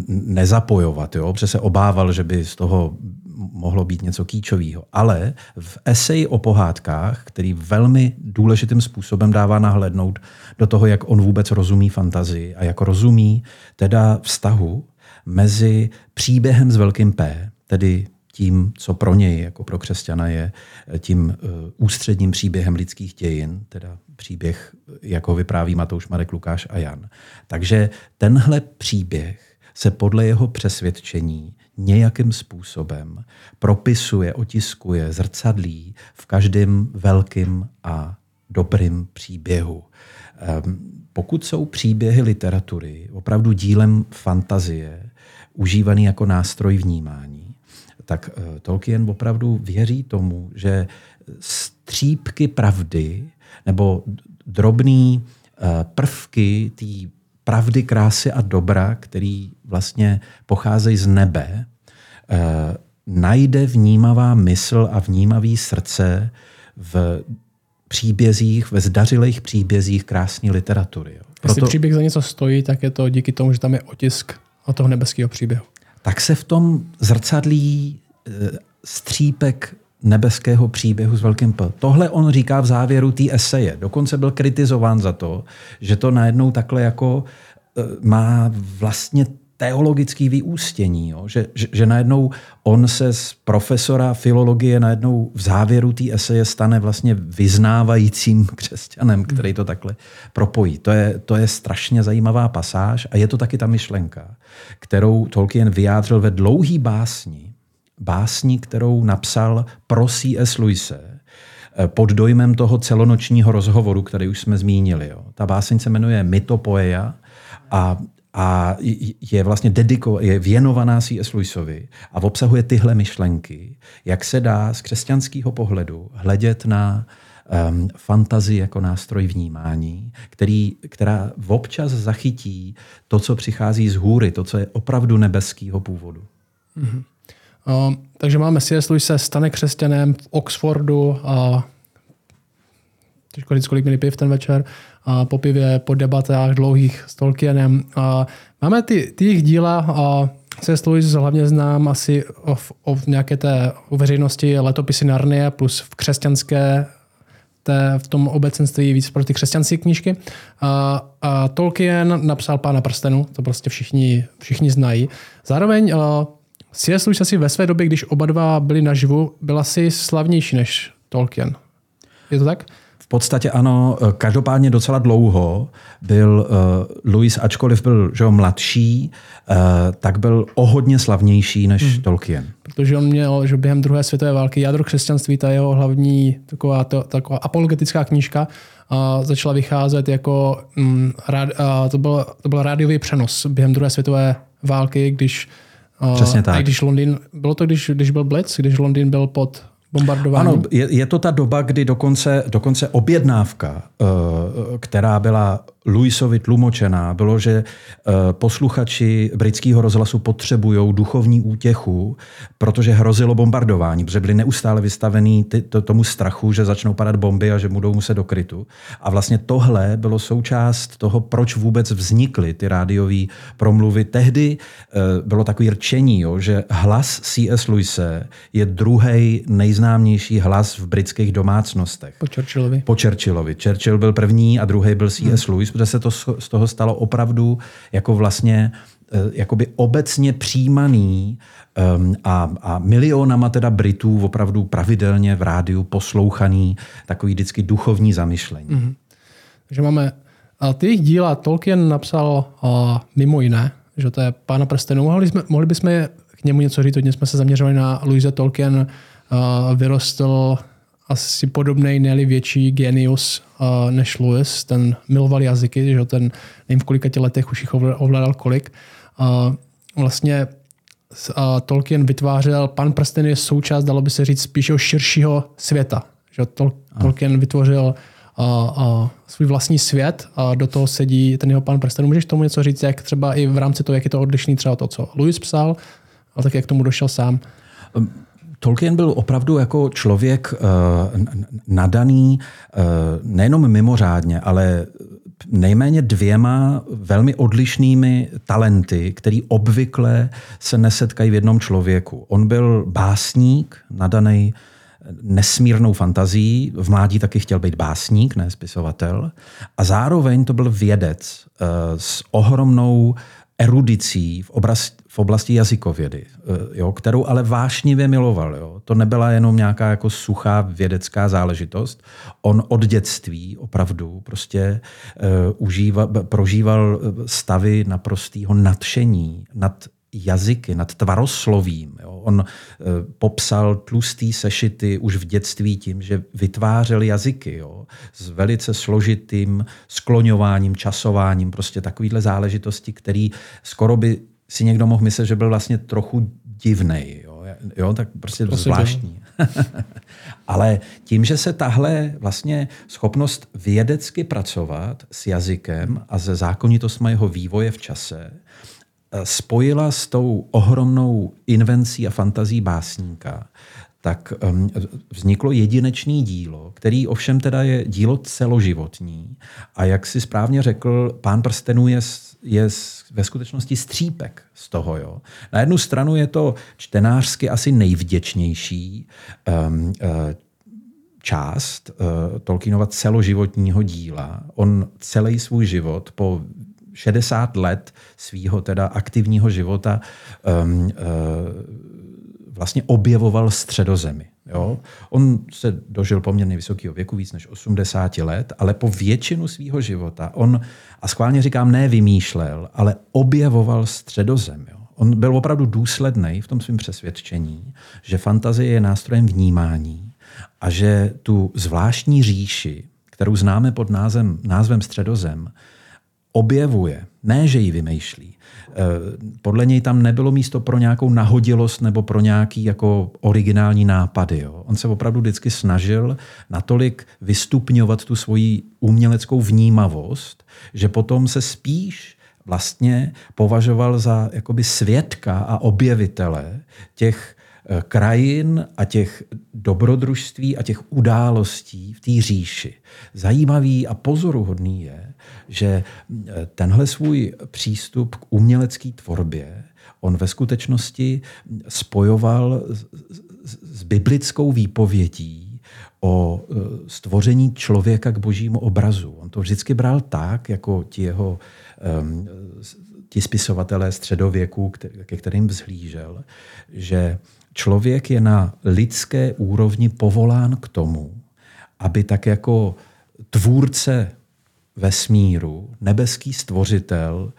nezapojovat, jo? protože se obával, že by z toho mohlo být něco kýčového. Ale v eseji o pohádkách, který velmi důležitým způsobem dává nahlednout do toho, jak on vůbec rozumí fantazii a jak rozumí teda vztahu mezi příběhem s velkým P, tedy tím, co pro něj, jako pro křesťana, je tím uh, ústředním příběhem lidských dějin, teda příběh, jako vypráví Matouš, Marek, Lukáš a Jan. Takže tenhle příběh se podle jeho přesvědčení nějakým způsobem propisuje, otiskuje, zrcadlí v každém velkým a dobrým příběhu. Ehm, pokud jsou příběhy literatury opravdu dílem fantazie, užívaný jako nástroj vnímání, tak eh, Tolkien opravdu věří tomu, že střípky pravdy nebo drobné eh, prvky té pravdy, krásy a dobra, který vlastně pocházejí z nebe, eh, najde vnímavá mysl a vnímavý srdce v příbězích, ve zdařilých příbězích krásné literatury. Jo. Proto, Jestli příběh za něco stojí, tak je to díky tomu, že tam je otisk od toho nebeského příběhu. Tak se v tom zrcadlí eh, střípek nebeského příběhu s velkým P. Tohle on říká v závěru té eseje. Dokonce byl kritizován za to, že to najednou takhle jako e, má vlastně teologický vyústění, jo? Že, že, že najednou on se z profesora filologie najednou v závěru té eseje stane vlastně vyznávajícím křesťanem, který to takhle propojí. To je, to je strašně zajímavá pasáž a je to taky ta myšlenka, kterou Tolkien vyjádřil ve dlouhý básni, básni, kterou napsal pro C.S. Luise eh, pod dojmem toho celonočního rozhovoru, který už jsme zmínili. Jo. Ta báseň se jmenuje Mytopoeia a a je vlastně dediko, je věnovaná C.S. Lewisovi a obsahuje tyhle myšlenky, jak se dá z křesťanského pohledu hledět na um, fantazii jako nástroj vnímání, který, která občas zachytí to, co přichází z hůry, to, co je opravdu nebeského původu. Mm-hmm. Uh, takže máme C.S. Lewis se stane křesťanem v Oxfordu a těžko říct, kolik měli piv ten večer, a po pivě, po debatách dlouhých s Tolkienem. A máme ty, ty jejich díla a C.S. Lewis hlavně znám asi o, o nějaké té o veřejnosti letopisy Narnie plus v křesťanské té, v tom obecenství víc pro ty křesťanské knížky. A, a Tolkien napsal Pána prstenu, to prostě všichni, všichni znají. Zároveň C.S. Lewis asi ve své době, když oba dva byli naživu, byl asi slavnější než Tolkien. Je to tak? V podstatě ano, každopádně docela dlouho byl uh, Louis, ačkoliv byl že mladší, uh, tak byl o hodně slavnější než hmm. Tolkien. Protože on měl, že během druhé světové války jádro křesťanství, ta jeho hlavní taková, to, taková apologetická knížka, uh, začala vycházet jako, um, rád, uh, to, byl, to byl rádiový přenos během druhé světové války, když Přesně tak. A když Londýn, bylo to, když, když byl Blitz, když Londýn byl pod bombardování? Ano, je, je to ta doba, kdy dokonce, dokonce objednávka, uh, která byla Louisovi tlumočená, bylo, že eh, posluchači britského rozhlasu potřebují duchovní útěchu, protože hrozilo bombardování, protože byli neustále vystavení ty, to, tomu strachu, že začnou padat bomby a že budou muset do krytu. A vlastně tohle bylo součást toho, proč vůbec vznikly ty rádiové promluvy. Tehdy eh, bylo takové rčení, jo, že hlas C.S. Lewise je druhý nejznámější hlas v britských domácnostech. Po Churchillovi. Po Churchillovi. Churchill byl první a druhý byl C.S. Hmm. Lewis protože se to z toho stalo opravdu jako vlastně eh, jakoby obecně přijímaný um, a, a milionama teda Britů opravdu pravidelně v rádiu poslouchaný takový vždycky duchovní zamyšlení. Mm-hmm. Takže máme a ty jejich díla Tolkien napsal uh, mimo jiné, že to je Pána prstenů. Mohli, jsme, mohli bychom k němu něco říct, hodně jsme se zaměřovali na Louise Tolkien, uh, vyrostl asi podobný, ne větší genius uh, než Lewis. Ten miloval jazyky, že ten nevím v kolika těch letech už jich ovládal kolik. Uh, vlastně uh, Tolkien vytvářel, Pan prsten je součást, dalo by se říct, spíše širšího světa. Že Tol, Tolkien vytvořil uh, uh, svůj vlastní svět a do toho sedí ten jeho Pan prstenů. Můžeš tomu něco říct, jak třeba i v rámci toho, jak je to odlišný třeba to, co Lewis psal, a tak jak k tomu došel sám? Um Tolkien byl opravdu jako člověk uh, nadaný uh, nejenom mimořádně, ale nejméně dvěma velmi odlišnými talenty, který obvykle se nesetkají v jednom člověku. On byl básník, nadaný nesmírnou fantazí, v mládí taky chtěl být básník, ne spisovatel, a zároveň to byl vědec s ohromnou erudicí v, obraz, v oblasti jazykovědy, eh, jo, kterou ale vášnivě miloval. Jo. To nebyla jenom nějaká jako suchá vědecká záležitost. On od dětství opravdu prostě uh, užíval, prožíval eh, stavy naprostého nadšení nad jazyky, nad tvaroslovím. Jo. On e, popsal tlustý sešity už v dětství tím, že vytvářel jazyky jo, s velice složitým skloňováním, časováním, prostě takovýhle záležitosti, který skoro by si někdo mohl myslet, že byl vlastně trochu divný. Jo. jo, tak prostě to zvláštní. Ale tím, že se tahle vlastně schopnost vědecky pracovat s jazykem a se zákonitostmi jeho vývoje v čase spojila s tou ohromnou invencí a fantazí básníka, tak vzniklo jedinečné dílo, který ovšem teda je dílo celoživotní. A jak si správně řekl, pán prstenů je, je ve skutečnosti střípek z toho. Jo. Na jednu stranu je to čtenářsky asi nejvděčnější um, část uh, Tolkienova celoživotního díla. On celý svůj život po 60 let svého teda aktivního života um, uh, vlastně objevoval středozemi. Jo? On se dožil poměrně vysokého věku, víc než 80 let, ale po většinu svého života on, a schválně říkám, ne vymýšlel, ale objevoval středozem. Jo? On byl opravdu důsledný v tom svém přesvědčení, že fantazie je nástrojem vnímání a že tu zvláštní říši, kterou známe pod názvem, názvem středozem, objevuje, ne, že ji vymýšlí. Eh, podle něj tam nebylo místo pro nějakou nahodilost nebo pro nějaký jako originální nápady. Jo. On se opravdu vždycky snažil natolik vystupňovat tu svoji uměleckou vnímavost, že potom se spíš vlastně považoval za jakoby svědka a objevitele těch eh, krajin a těch dobrodružství a těch událostí v té říši. Zajímavý a pozoruhodný je, že eh, tenhle svůj přístup k umělecké tvorbě on ve skutečnosti spojoval s, biblickou výpovědí o e, stvoření člověka k božímu obrazu. On to vždycky bral tak, jako ti jeho ti spisovatelé středověku, ke kterým vzhlížel, že člověk je na lidské úrovni povolán k tomu, aby tak jako tvůrce vesmíru, nebeský stvořitel,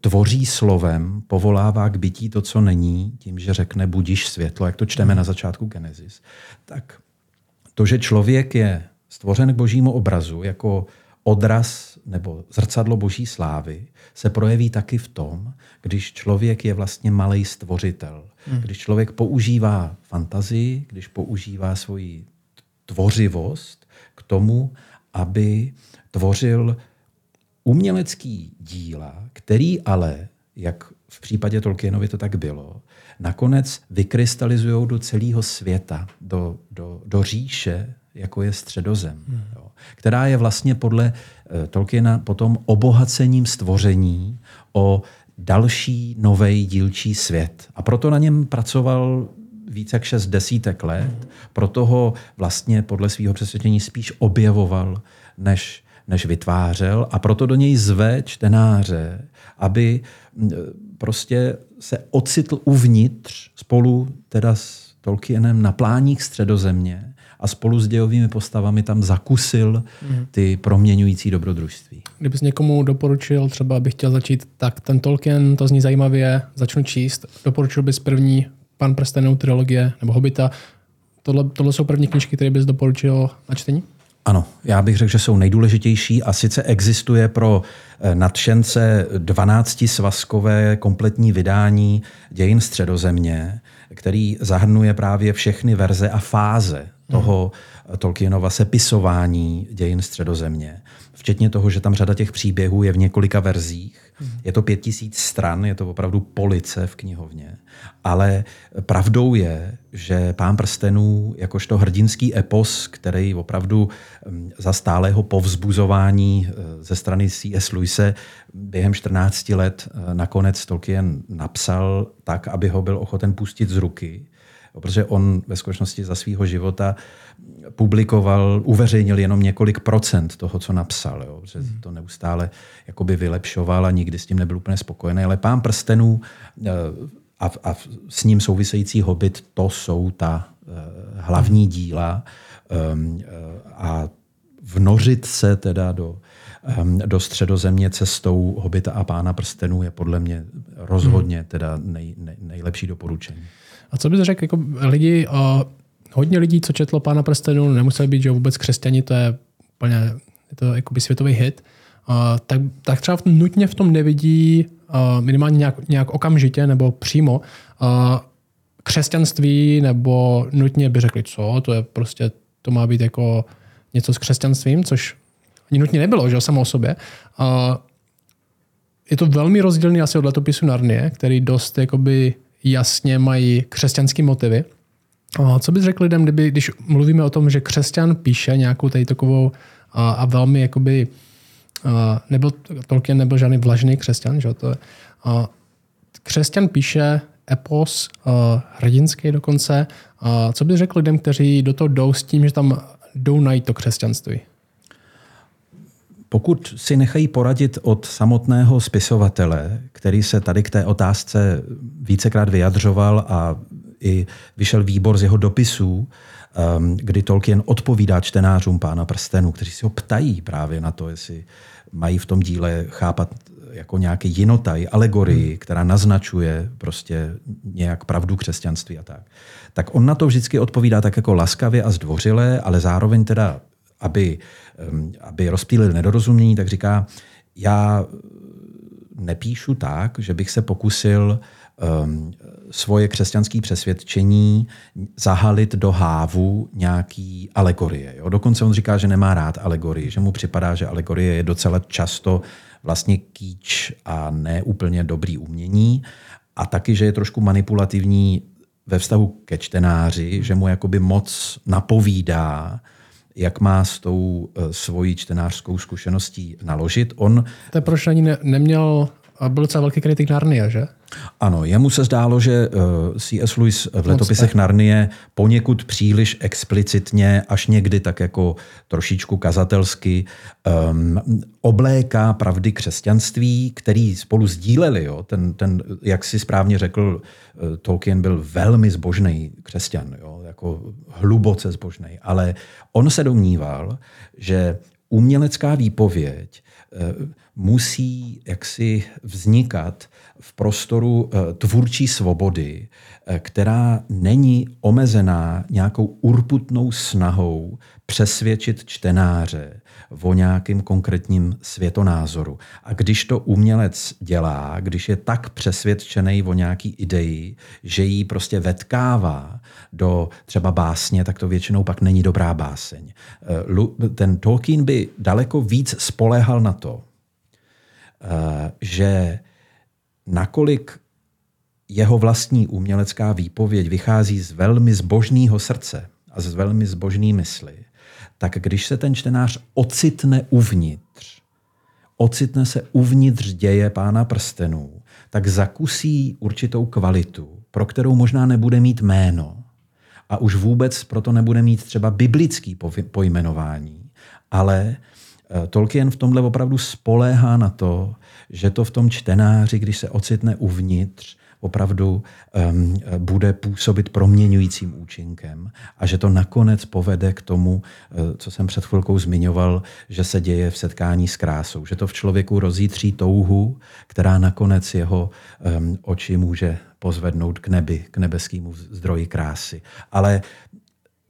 tvoří slovem, povolává k bytí to, co není, tím, že řekne budíš světlo, jak to čteme na začátku Genesis, tak to, že člověk je stvořen k božímu obrazu jako odraz nebo zrcadlo boží slávy, se projeví taky v tom, když člověk je vlastně malý stvořitel. Hmm. Když člověk používá fantazii, když používá svoji tvořivost k tomu, aby tvořil umělecký díla, který ale, jak v případě Tolkienovi to tak bylo, nakonec vykrystalizují do celého světa, do, do, do říše, jako je středozem, hmm. jo, která je vlastně podle uh, Tolkiena potom obohacením stvoření o další nový dílčí svět. A proto na něm pracoval více jak šest desítek let, hmm. proto ho vlastně podle svého přesvědčení spíš objevoval, než, než vytvářel a proto do něj zve čtenáře, aby prostě se ocitl uvnitř spolu teda s Tolkienem na pláních středozemě a spolu s dějovými postavami tam zakusil mhm. ty proměňující dobrodružství. Kdybys někomu doporučil, třeba bych chtěl začít, tak ten Tolkien, to zní zajímavě, začnu číst. Doporučil bys první Pan prstenů trilogie nebo Hobita. Tohle, tohle jsou první knižky, které bys doporučil na čtení? Ano, já bych řekl, že jsou nejdůležitější a sice existuje pro eh, nadšence 12 svazkové kompletní vydání dějin středozemě, který zahrnuje právě všechny verze a fáze toho. Tolkienova sepisování dějin středozemě. Včetně toho, že tam řada těch příběhů je v několika verzích. Je to pět tisíc stran, je to opravdu police v knihovně. Ale pravdou je, že Pán prstenů, jakožto hrdinský epos, který opravdu mm, za stálého povzbuzování e, ze strany C.S. Lewise během 14 let e, nakonec Tolkien napsal tak, aby ho byl ochoten pustit z ruky, protože on ve skutečnosti za svého života publikoval, uveřejnil jenom několik procent toho, co napsal. Jo? Že to neustále jakoby vylepšoval a nikdy s tím nebyl úplně spokojený. Ale Pán prstenů e, a, a s ním související Hobbit, to jsou ta uh, hlavní díla um, a vnořit se teda do, um, do středozemě cestou Hobita a Pána prstenů je podle mě rozhodně hmm. teda nej, nej, nejlepší doporučení. A co bys řekl, jako lidi, uh, hodně lidí, co četlo Pána prstenů, nemuseli být že vůbec křesťani, to je úplně je to jakoby světový hit, uh, tak, tak třeba nutně v tom nevidí minimálně nějak, nějak okamžitě nebo přímo křesťanství, nebo nutně by řekli, co, to je prostě, to má být jako něco s křesťanstvím, což ani nutně nebylo, že samo o sobě. Je to velmi rozdílný asi od letopisu Narnie, který dost jakoby jasně mají křesťanské motivy. Co bys řekl lidem, kdyby, když mluvíme o tom, že křesťan píše nějakou tady takovou a, a velmi jakoby Uh, nebyl, Tolkien nebyl žádný vlažný křesťan. Že? To je, uh, křesťan píše epos, uh, hrdinský dokonce. Uh, co by řekl lidem, kteří do toho jdou s tím, že tam jdou najít to křesťanství? Pokud si nechají poradit od samotného spisovatele, který se tady k té otázce vícekrát vyjadřoval a i vyšel výbor z jeho dopisů, um, kdy Tolkien odpovídá čtenářům Pána prstenů, kteří si ho ptají právě na to, jestli mají v tom díle chápat jako nějaký jinotaj, alegorii, hmm. která naznačuje prostě nějak pravdu křesťanství a tak. Tak on na to vždycky odpovídá tak jako laskavě a zdvořile, ale zároveň teda, aby, aby rozptýlil nedorozumění, tak říká, já nepíšu tak, že bych se pokusil um, svoje křesťanské přesvědčení zahalit do hávu nějaký alegorie. Jo? Dokonce on říká, že nemá rád alegorii, že mu připadá, že alegorie je docela často vlastně kýč a ne úplně dobrý umění. A taky, že je trošku manipulativní ve vztahu ke čtenáři, že mu jakoby moc napovídá, jak má s tou uh, svojí čtenářskou zkušeností naložit. On... To proč ani ne, neměl byl docela velký kritik Narnia, že? Ano, jemu se zdálo, že eh, C.S. Lewis v letopisech Narnie poněkud příliš explicitně, až někdy tak jako trošičku kazatelsky um, obléká pravdy křesťanství, který spolu sdíleli. Jo? Ten, ten, jak si správně řekl, eh, Tolkien byl velmi zbožný křesťan, jo? jako hluboce zbožný, ale on se domníval, že umělecká výpověď musí jaksi vznikat v prostoru eh, tvůrčí svobody, eh, která není omezená nějakou urputnou snahou přesvědčit čtenáře o nějakým konkrétním světonázoru. A když to umělec dělá, když je tak přesvědčený o nějaký ideji, že ji prostě vetkává do třeba básně, tak to většinou pak není dobrá báseň. Eh, ten Tolkien by daleko víc spolehal na to, že nakolik jeho vlastní umělecká výpověď vychází z velmi zbožného srdce a z velmi zbožné mysli, tak když se ten čtenář ocitne uvnitř, ocitne se uvnitř děje pána prstenů, tak zakusí určitou kvalitu, pro kterou možná nebude mít jméno a už vůbec proto nebude mít třeba biblický pojmenování, ale eh, Tolkien v tomhle opravdu spoléhá na to, že to v tom čtenáři, když se ocitne uvnitř, opravdu um, bude působit proměňujícím účinkem a že to nakonec povede k tomu, uh, co jsem před chvilkou zmiňoval, že se děje v setkání s krásou. Že to v člověku rozítří touhu, která nakonec jeho um, oči může pozvednout k nebi, k nebeskému zdroji krásy. Ale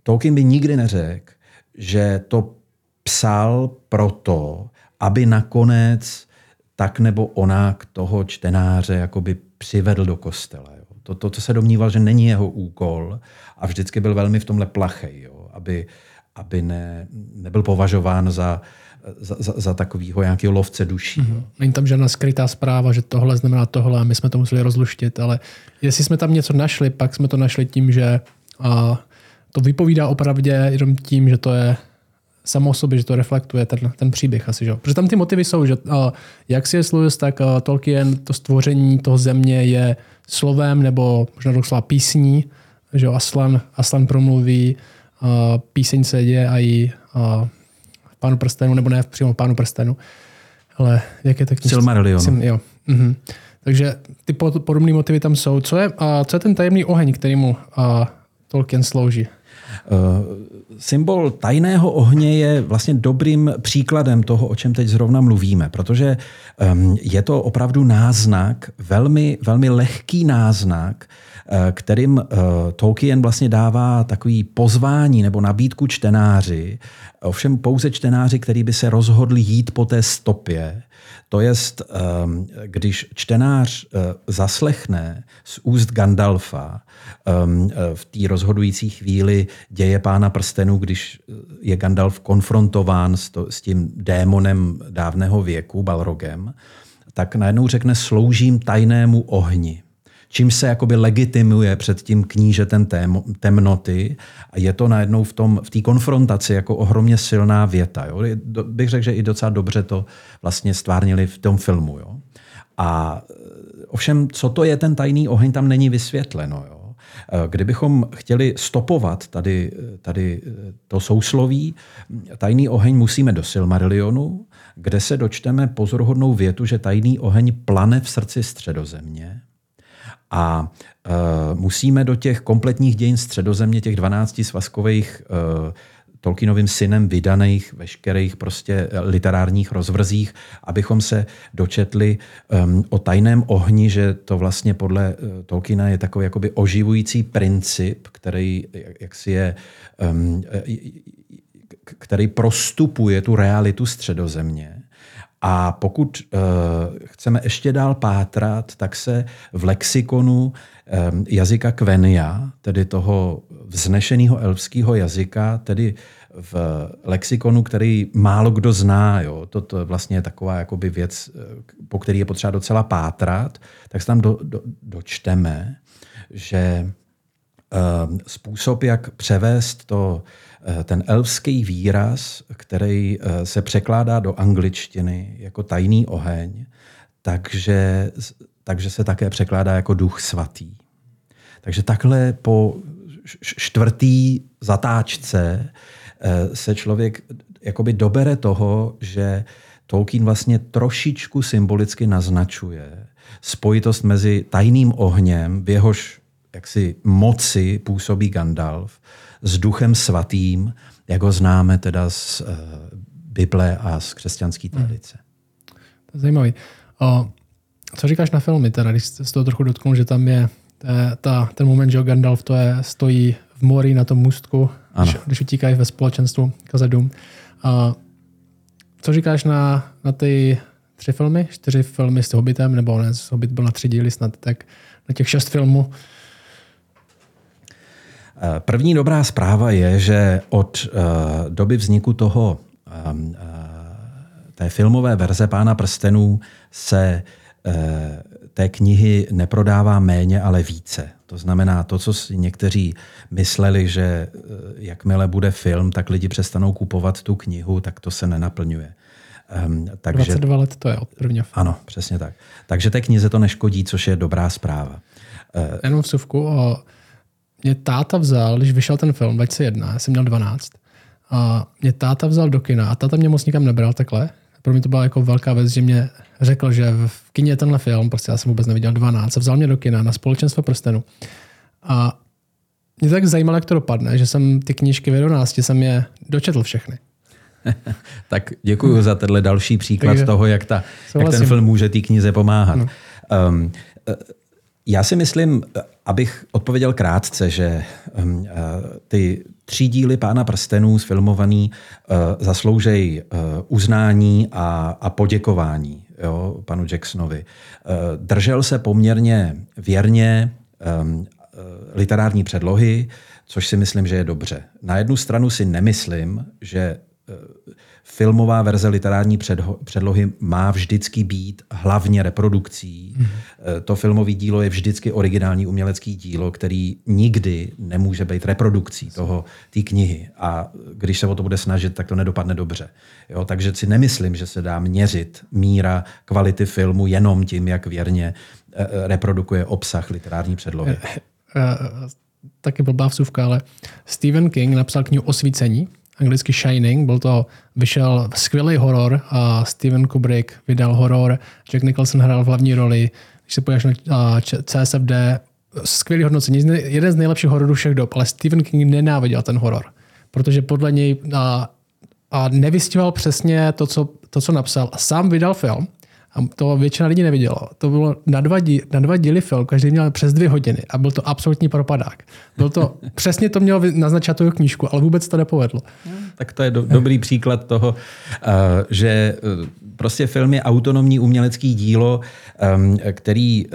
Tolkien by nikdy neřekl, že to psal proto, aby nakonec tak nebo onak toho čtenáře jakoby přivedl do kostela. Jo. To, to, to se domníval, že není jeho úkol a vždycky byl velmi v tomhle plachej, jo, aby, aby ne, nebyl považován za, za, za, za takového nějakého lovce duší. Mm-hmm. Není tam žádná skrytá zpráva, že tohle znamená tohle a my jsme to museli rozluštit, ale jestli jsme tam něco našli, pak jsme to našli tím, že a, to vypovídá opravdu jenom tím, že to je samo o sobě, že to reflektuje ten, ten příběh asi. Že? Protože tam ty motivy jsou, že uh, jak si je Lewis, tak uh, Tolkien, to stvoření toho země je slovem nebo možná doslova písní, že Aslan, Aslan promluví, uh, píseň se děje a i uh, pánu prstenu, nebo ne přímo pánu prstenu, ale jak je tak... Silmarillion. Jo. Mhm. Takže ty podobné motivy tam jsou. Co je, uh, co je ten tajemný oheň, který mu uh, Tolkien slouží? Uh, symbol tajného ohně je vlastně dobrým příkladem toho, o čem teď zrovna mluvíme, protože um, je to opravdu náznak, velmi, velmi lehký náznak, uh, kterým uh, Tolkien vlastně dává takový pozvání nebo nabídku čtenáři, ovšem pouze čtenáři, který by se rozhodli jít po té stopě, to je, ehm, když čtenář eh, zaslechne z úst Gandalfa eh, v té rozhodující chvíli děje pána prstenů, když eh, je Gandalf konfrontován s, to, s tím démonem dávného věku, Balrogem, tak najednou řekne sloužím tajnému ohni čím se jakoby legitimuje před tím knížetem tém, temnoty a je to najednou v té v konfrontaci jako ohromně silná věta. Jo? Bych řekl, že i docela dobře to vlastně stvárnili v tom filmu. Jo? A e, ovšem, co to je ten tajný oheň, tam není vysvětleno. Jo? E, kdybychom chtěli stopovat tady, e, tady to sousloví, tajný oheň musíme do Silmarillionu, kde se dočteme pozoruhodnou větu, že tajný oheň plane v srdci středozemě a uh, musíme do těch kompletních dějin středozemě, těch 12 svazkových uh, Tolkienovým synem vydaných veškerých prostě literárních rozvrzích, abychom se dočetli um, o tajném ohni, že to vlastně podle uh, Tolkiena je takový jakoby oživující princip, který jak si je um, který prostupuje tu realitu středozemě a pokud uh, chceme ještě dál pátrat, tak se v lexikonu um, jazyka Kvenia, tedy toho vznešeného elfského jazyka, tedy v lexikonu, který málo kdo zná, jo, to, to vlastně je taková jakoby věc, eh, po který je potřeba docela pátrat, tak se tam do, do, dočteme, že um, způsob, jak převést to Eh, ten elfský výraz, který eh, se překládá do angličtiny jako tajný oheň, takže, takže se také překládá jako duch svatý. Takže takhle po čtvrtý zatáčce eh, se člověk jakoby dobere toho, že Tolkien vlastně trošičku symbolicky naznačuje spojitost mezi tajným ohněm, v jehož jaksi moci působí Gandalf, s duchem svatým, jak ho známe teda z uh, Bible a z křesťanské hmm. tradice. Hmm. To je zajímavý. O, co říkáš na filmy, teda, když jsi toho trochu dotknul, že tam je ta, ten moment, že Gandalf to je, stojí v mori na tom můstku, když, když utíkají ve společenstvu Kazadum. A co říkáš na, na ty tři filmy, čtyři filmy s Hobbitem, nebo ne, Hobbit byl na tři díly snad, tak na těch šest filmů. Eh, první dobrá zpráva je, že od uh, doby vzniku toho um, uh, té filmové verze Pána prstenů se uh, té knihy neprodává méně, ale více. To znamená, to, co si někteří mysleli, že jakmile bude film, tak lidi přestanou kupovat tu knihu, tak to se nenaplňuje. Um, takže, 22 let to je od prvního. Ano, přesně tak. Takže té knize to neškodí, což je dobrá zpráva. Uh, Jenom vsuvku. O, mě táta vzal, když vyšel ten film 2001, já jsem měl 12, a mě táta vzal do kina a táta mě moc nikam nebral takhle. Pro mě to byla jako velká věc, že mě řekl, že v kině je tenhle film, prostě já jsem vůbec neviděl 12, a vzal mě do kina na společenstvo prstenu. A mě tak zajímalo, jak to dopadne, že jsem ty knížky v 11 jsem je dočetl všechny. tak děkuji za tenhle další příklad Takže, toho, jak, ta, jak ten film může té knize pomáhat. No. Um, já si myslím, abych odpověděl krátce, že um, ty tři díly Pána prstenů sfilmovaný uh, zasloužejí uh, uznání a, a poděkování jo, panu Jacksonovi. Uh, držel se poměrně věrně um, literární předlohy, což si myslím, že je dobře. Na jednu stranu si nemyslím, že filmová verze literární předlohy má vždycky být hlavně reprodukcí. Mm. To filmové dílo je vždycky originální umělecký dílo, který nikdy nemůže být reprodukcí toho té knihy. A když se o to bude snažit, tak to nedopadne dobře. Jo, takže si nemyslím, že se dá měřit míra kvality filmu jenom tím, jak věrně eh, eh, reprodukuje obsah literární předlohy. Taky blbá vsuvka, ale Stephen King napsal knihu Osvícení, anglicky Shining, byl to, vyšel skvělý horor a Steven Kubrick vydal horor, Jack Nicholson hrál v hlavní roli, když se pojáš na CSFD, skvělý hodnocení, jeden z nejlepších hororů všech dob, ale Stephen King nenáviděl ten horor, protože podle něj a, a nevystihoval přesně to co, to, co napsal. A sám vydal film, a to většina lidí neviděla. To bylo na dva, díly, na dva díly film, každý měl přes dvě hodiny a byl to absolutní propadák. Byl to, přesně to mělo naznačit tu knížku, ale vůbec to nepovedlo. Tak to je do, dobrý příklad toho, uh, že uh, prostě film je autonomní umělecký dílo, um, který uh,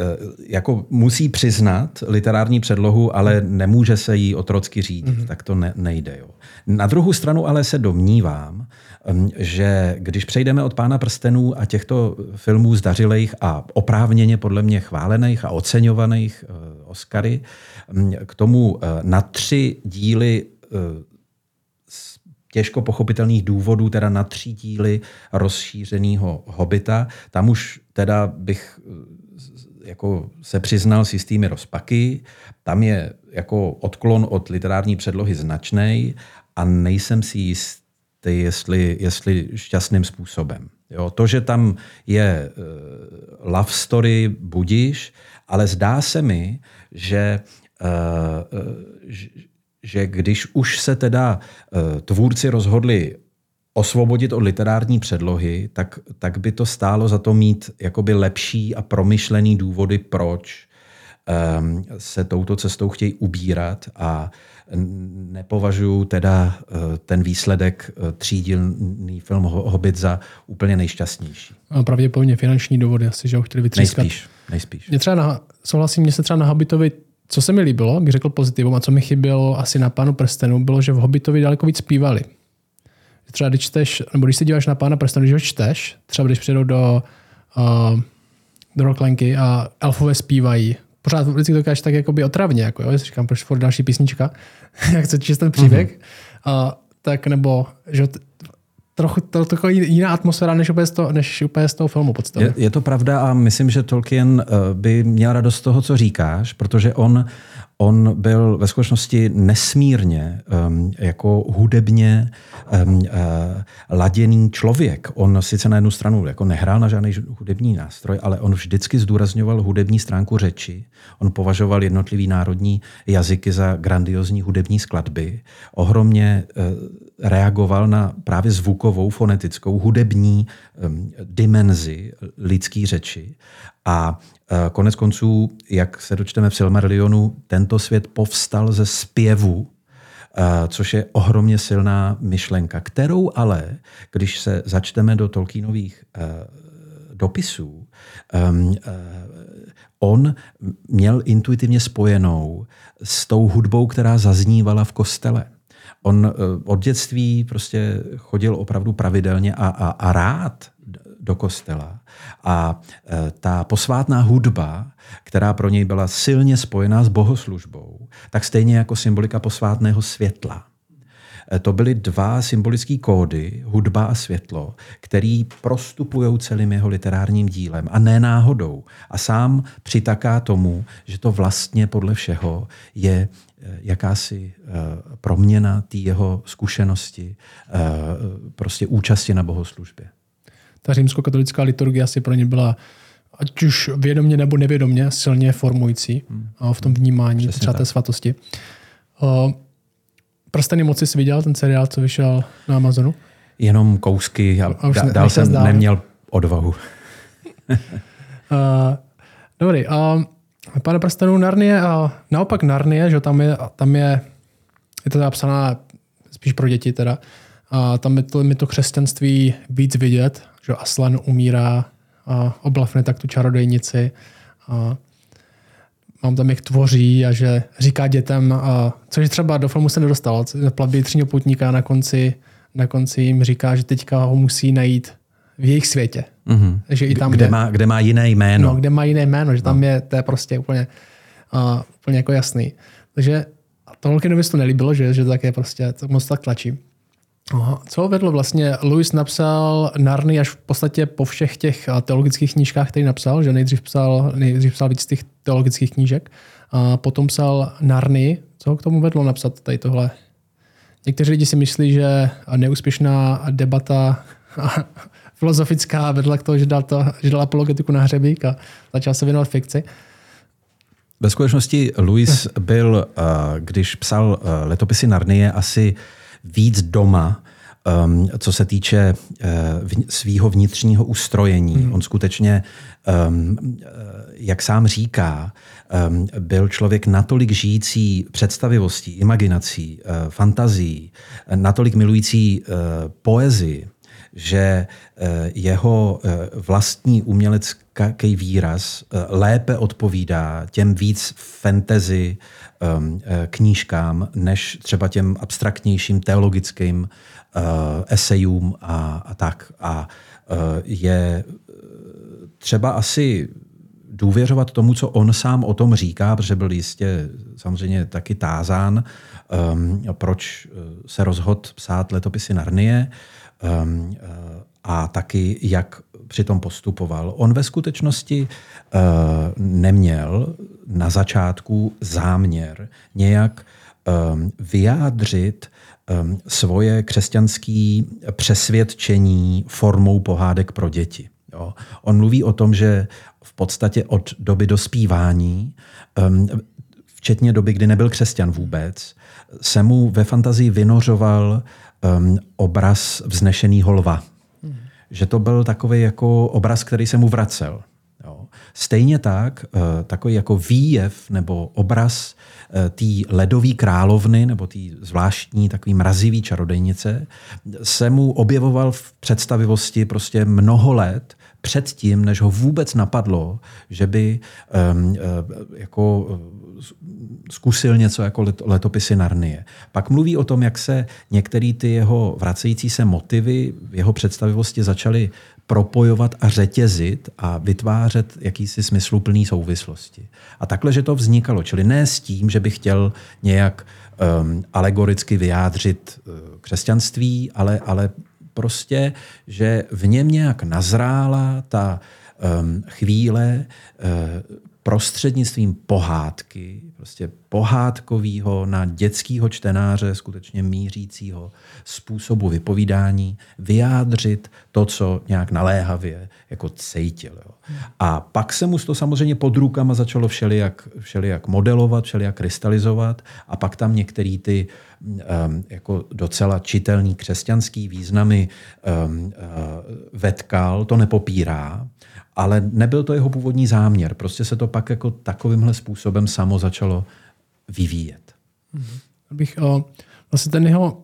jako musí přiznat literární předlohu, ale nemůže se jí otrocky řídit. Mm-hmm. Tak to ne, nejde. Jo. Na druhou stranu ale se domnívám, že když přejdeme od Pána prstenů a těchto filmů zdařilejch a oprávněně podle mě chválených a oceňovaných eh, Oscary k tomu eh, na tři díly eh, z těžko pochopitelných důvodů, teda na tři díly rozšířeného Hobita, tam už teda bych jako se přiznal s jistými rozpaky. Tam je jako odklon od literární předlohy značný a nejsem si jist, jestli, jestli šťastným způsobem. Jo, to, že tam je uh, love story, budíš, ale zdá se mi, že, uh, uh, že když už se teda uh, tvůrci rozhodli osvobodit od literární předlohy, tak, tak by to stálo za to mít jakoby lepší a promyšlený důvody, proč um, se touto cestou chtějí ubírat a nepovažuji teda eh, ten výsledek eh, třídílný film Hobbit za úplně nejšťastnější. A pravděpodobně finanční důvody asi, že ho chtěli vytřískat. Nejspíš. nejspíš. Mě třeba na, souhlasím, mě se třeba na Hobbitovi, co se mi líbilo, bych řekl pozitivum, a co mi chybělo asi na Pánu prstenu, bylo, že v Hobbitovi daleko víc zpívali. Třeba když čteš, nebo když se díváš na Pána prstenu, když ho čteš, třeba když přijdou do, uh, do Rocklenky a elfové zpívají, pořád vždycky to káš tak jakoby otravně, jako jo, říkám, proč furt další písnička, jak chce číst ten příběh, mm-hmm. a, tak nebo, že trochu to, to, jiná atmosféra, než úplně z toho, než úplně z toho filmu podstatě. Je, je to pravda a myslím, že Tolkien eh, by měl radost z toho, co říkáš, protože on On byl ve skutečnosti nesmírně um, jako hudebně um, uh, laděný člověk. On sice na jednu stranu jako nehrál na žádný hudební nástroj, ale on vždycky zdůrazňoval hudební stránku řeči. On považoval jednotlivý národní jazyky za grandiozní hudební skladby. Ohromně uh, reagoval na právě zvukovou, fonetickou, hudební um, dimenzi lidské řeči. A konec konců, jak se dočteme v Silmarillionu, tento svět povstal ze zpěvu, eh, což je ohromně silná myšlenka, kterou ale, když se začteme do Tolkienových eh, dopisů, ehm, on měl intuitivně spojenou s tou hudbou, která zaznívala v kostele. On od dětství prostě chodil opravdu pravidelně a, a, a rád do kostela. A e, ta posvátná hudba, která pro něj byla silně spojená s bohoslužbou, tak stejně jako symbolika posvátného světla. E, to byly dva symbolické kódy, hudba a světlo, který prostupují celým jeho literárním dílem a ne náhodou. A sám přitaká tomu, že to vlastně podle všeho je e, jakási proměna té jeho zkušenosti, prostě účasti na bohoslužbě ta římskokatolická liturgie asi pro ně byla ať už vědomě nebo nevědomě silně formující hmm. v tom vnímání Přesně třeba tak. té svatosti. Prsteny moci jsi viděl ten seriál, co vyšel na Amazonu? Jenom kousky a, a už dál jsem zdál. neměl odvahu. uh, dobrý. Uh, pane prstenů, Narnie, uh, naopak Narnie, že tam je, tam je, je to napsaná spíš pro děti teda, a tam je to, je to křesťanství víc vidět, že Aslan umírá a oblafne tak tu čarodejnici. A mám tam, jak tvoří a že říká dětem, a, což třeba do filmu se nedostalo, plavby tříního poutníka na konci, na konci jim říká, že teďka ho musí najít v jejich světě. Mm-hmm. Že i tam kde, je, má, kde má jiné jméno. No, kde má jiné jméno, že tam no. je, to je prostě úplně, uh, úplně jako jasný. Takže to Tolkienovi to nelíbilo, že, že to tak je prostě, to moc tak tlačí. Aha. Co vedlo vlastně? Louis napsal Narny až v podstatě po všech těch eh, teologických knížkách, které napsal, že nejdřív psal, nejdřív psal víc těch teologických knížek, a potom psal Narny. Co ho k tomu vedlo napsat tady tohle? Někteří lidi si myslí, že neúspěšná debata filozofická vedla k tomu, že dal, to, že dal apologetiku na hřebík a začal se věnovat fikci. Ve skutečnosti Louis byl, eh, když psal eh, letopisy Narnie, asi víc doma, um, co se týče uh, svého vnitřního ustrojení. Hmm. On skutečně, um, jak sám říká, um, byl člověk natolik žijící představivostí, imaginací, uh, fantazí, natolik milující uh, poezii, že uh, jeho uh, vlastní umělecký výraz uh, lépe odpovídá těm víc fantasy knížkám, než třeba těm abstraktnějším teologickým uh, esejům a, a tak. A uh, je třeba asi důvěřovat tomu, co on sám o tom říká, protože byl jistě samozřejmě taky tázán, um, proč se rozhod psát letopisy Narnie um, a taky jak přitom postupoval. On ve skutečnosti uh, neměl na začátku záměr nějak um, vyjádřit um, svoje křesťanské přesvědčení formou pohádek pro děti. Jo. On mluví o tom, že v podstatě od doby dospívání, um, včetně doby, kdy nebyl křesťan vůbec, se mu ve fantazii vynořoval um, obraz vznešeného lva že to byl takový jako obraz, který se mu vracel. Jo. Stejně tak, eh, takový jako výjev nebo obraz eh, té ledové královny nebo té zvláštní takový mrazivý čarodejnice se mu objevoval v představivosti prostě mnoho let předtím, než ho vůbec napadlo, že by um, jako zkusil něco jako letopisy Narnie. Pak mluví o tom, jak se některé ty jeho vracející se motivy v jeho představivosti začaly propojovat a řetězit a vytvářet jakýsi smysluplný souvislosti. A takhle, že to vznikalo. Čili ne s tím, že by chtěl nějak um, alegoricky vyjádřit uh, křesťanství, ale, ale prostě, že v něm nějak nazrála ta um, chvíle uh, prostřednictvím pohádky, prostě pohádkového na dětského čtenáře, skutečně mířícího způsobu vypovídání, vyjádřit to, co nějak naléhavě jako cejtil. Jo. A pak se mu to samozřejmě pod rukama začalo všelijak, všelijak modelovat, všelijak krystalizovat a pak tam některý ty um, jako docela čitelný křesťanský významy um, uh, vetkal, to nepopírá, ale nebyl to jeho původní záměr. Prostě se to pak jako takovýmhle způsobem samo začalo vyvíjet. Mm-hmm. Bych, uh, vlastně ten jeho,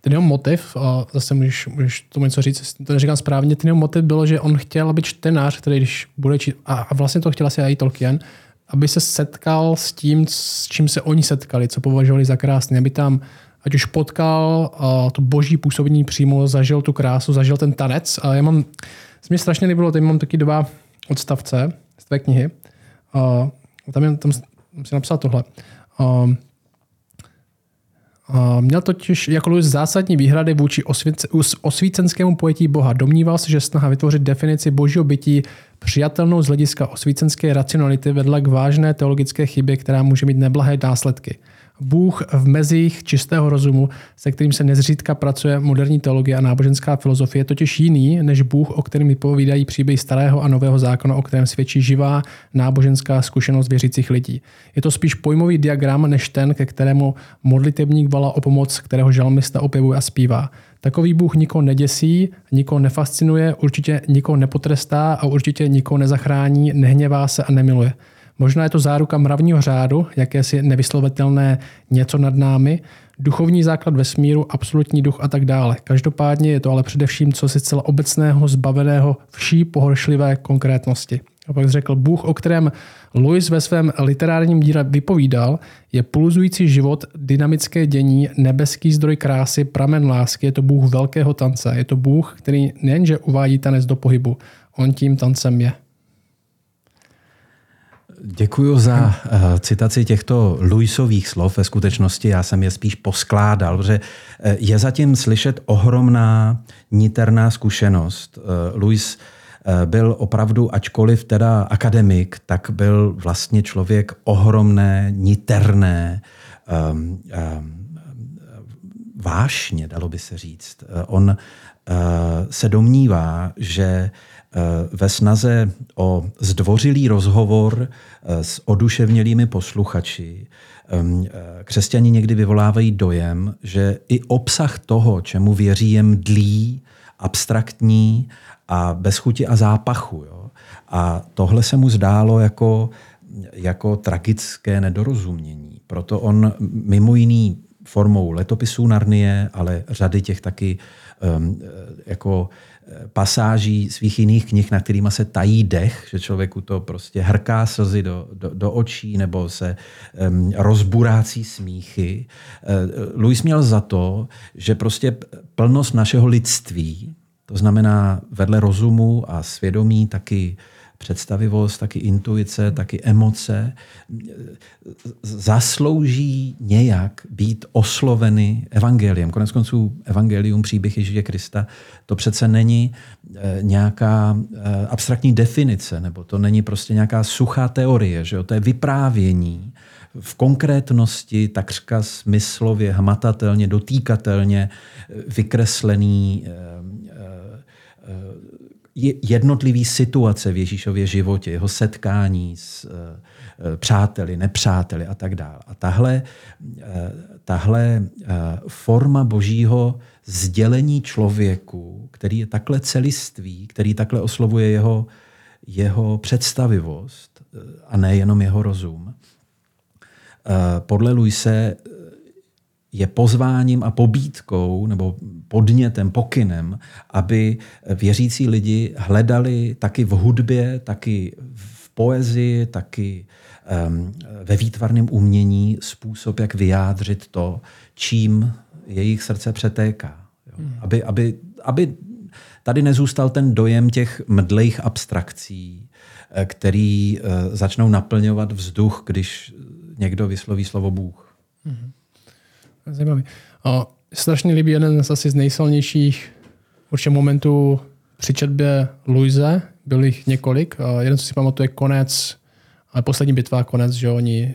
ten jeho motiv, uh, zase můžeš, můžeš tomu něco říct, to neříkám správně, ten jeho motiv bylo, že on chtěl, aby čtenář, který když bude číst, a, a vlastně to chtěl asi i Tolkien, aby se setkal s tím, s čím se oni setkali, co považovali za krásné, aby tam ať už potkal uh, to boží působení přímo, zažil tu krásu, zažil ten tanec. A já mám, mě strašně líbilo, tady mám taky dva odstavce z tvé knihy. Uh, tam, je, tam si napsal tohle. Uh, uh, měl totiž jako Louis zásadní výhrady vůči osvíce, osvícenskému pojetí Boha. Domníval se, že snaha vytvořit definici božího bytí přijatelnou z hlediska osvícenské racionality vedla k vážné teologické chybě, která může mít neblahé následky. Bůh v mezích čistého rozumu, se kterým se nezřídka pracuje moderní teologie a náboženská filozofie, je totiž jiný než Bůh, o kterém vypovídají příběhy starého a nového zákona, o kterém svědčí živá náboženská zkušenost věřících lidí. Je to spíš pojmový diagram než ten, ke kterému modlitebník vala o pomoc, kterého žalmista opěvuje a zpívá. Takový Bůh nikoho neděsí, nikoho nefascinuje, určitě nikoho nepotrestá a určitě nikoho nezachrání, nehněvá se a nemiluje. Možná je to záruka mravního řádu, jakési nevyslovitelné něco nad námi, duchovní základ vesmíru, absolutní duch a tak dále. Každopádně je to ale především co si zcela obecného, zbaveného vší pohoršlivé konkrétnosti. A pak řekl, Bůh, o kterém Louis ve svém literárním díle vypovídal, je pulzující život, dynamické dění, nebeský zdroj krásy, pramen lásky, je to Bůh velkého tance. Je to Bůh, který nejenže uvádí tanec do pohybu, on tím tancem je. Děkuji za uh, citaci těchto Luisových slov. Ve skutečnosti já jsem je spíš poskládal, protože uh, je zatím slyšet ohromná niterná zkušenost. Uh, Luis byl opravdu, ačkoliv teda akademik, tak byl vlastně člověk ohromné, niterné, um, um, vášně, dalo by se říct. On uh, se domnívá, že Eh, ve snaze o zdvořilý rozhovor eh, s oduševnělými posluchači ehm, eh, křesťani někdy vyvolávají dojem, že i obsah toho, čemu věří, je mdlý, abstraktní a bez chuti a zápachu. Jo? A tohle se mu zdálo jako, jako tragické nedorozumění. Proto on mimo jiný formou letopisů Narnie, ale řady těch taky um, jako pasáží svých jiných knih, na kterými se tají dech, že člověku to prostě hrká slzy do, do, do očí nebo se um, rozburácí smíchy. Uh, Louis měl za to, že prostě plnost našeho lidství, to znamená vedle rozumu a svědomí taky představivost, taky intuice, taky emoce, zaslouží nějak být osloveny evangeliem. Konec konců evangelium, příběh Ježíše Krista, to přece není eh, nějaká eh, abstraktní definice, nebo to není prostě nějaká suchá teorie, že jo? to je vyprávění v konkrétnosti, takřka smyslově, hmatatelně, dotýkatelně eh, vykreslený jednotlivé situace v Ježíšově životě, jeho setkání s eh, eh, přáteli, nepřáteli a tak dále. A tahle, eh, tahle forma božího sdělení člověku, který je takhle celistvý, který takhle oslovuje jeho, jeho představivost a nejenom jeho rozum, podle Luise je pozváním a pobídkou nebo podnětem, pokynem, aby věřící lidi hledali taky v hudbě, taky v poezii, taky um, ve výtvarném umění způsob, jak vyjádřit to, čím jejich srdce přetéká. Jo. Hmm. Aby, aby, aby tady nezůstal ten dojem těch mdlejch abstrakcí, eh, který uh, začnou naplňovat vzduch, když někdo vysloví slovo Bůh. Hmm. Zajímavý. O, strašně líbí jeden z asi z nejsilnějších určitě momentů při četbě Luise, byl jich několik. Jeden, co si pamatuje, konec, ale poslední bitva, konec, že oni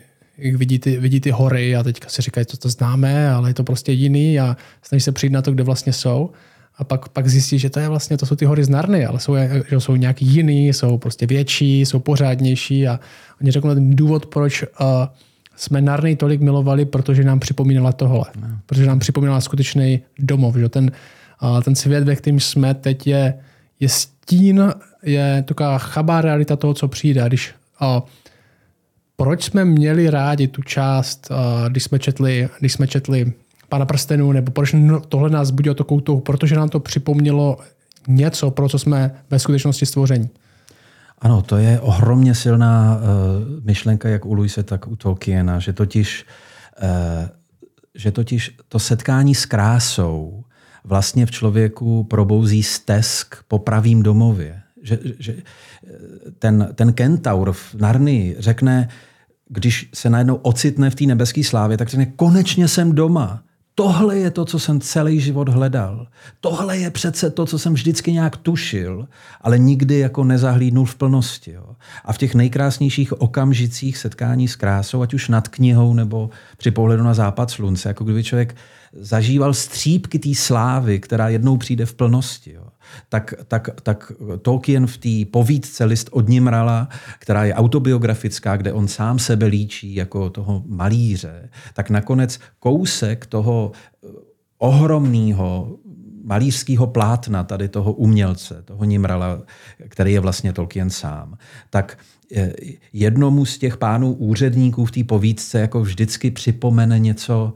vidí ty, vidí ty hory a teďka si říkají, to to známe, ale je to prostě jiný a snaží se přijít na to, kde vlastně jsou. A pak, pak zjistí, že to je vlastně, to jsou ty hory z Narny, ale jsou, že jsou nějaký jiný, jsou prostě větší, jsou pořádnější a oni řeknou ten důvod, proč uh, jsme Narny tolik milovali, protože nám připomínala tohle. No. Protože nám připomínala skutečný domov. Že? Ten, ten svět, ve kterém jsme teď je, je stín, je taková chabá realita toho, co přijde. Když uh, proč jsme měli rádi tu část, když jsme četli, když jsme četli Pána prstenů, nebo proč no, tohle nás budilo to koutou, protože nám to připomnělo něco, pro co jsme ve skutečnosti stvoření. Ano, to je ohromně silná uh, myšlenka, jak u Luise, tak u Tolkiena, že totiž, uh, že totiž to setkání s krásou vlastně v člověku probouzí stesk po pravým domově že, že ten, ten kentaur v Narnii řekne, když se najednou ocitne v té nebeské slávě, tak řekne, konečně jsem doma. Tohle je to, co jsem celý život hledal. Tohle je přece to, co jsem vždycky nějak tušil, ale nikdy jako nezahlídnul v plnosti. Jo. A v těch nejkrásnějších okamžicích setkání s krásou, ať už nad knihou nebo při pohledu na západ slunce, jako kdyby člověk zažíval střípky té slávy, která jednou přijde v plnosti. Jo tak, tak, tak Tolkien v té povídce List od Nimrala, která je autobiografická, kde on sám sebe líčí jako toho malíře, tak nakonec kousek toho eh, ohromného malířského plátna tady toho umělce, toho Nimrala, který je vlastně Tolkien sám, tak eh, jednomu z těch pánů úředníků v té povídce jako vždycky připomene něco,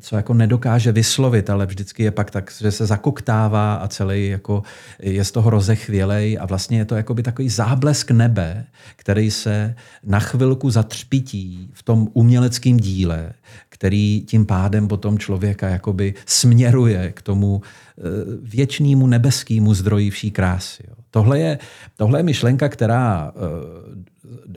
co jako nedokáže vyslovit, ale vždycky je pak tak, že se zakoktává a celý jako je z toho rozechvělej a vlastně je to jako by takový záblesk nebe, který se na chvilku zatřpití v tom uměleckém díle, který tím pádem potom člověka jakoby směruje k tomu eh, věčnému nebeskému zdroji vší krásy. Tohle je, tohle je myšlenka, která eh,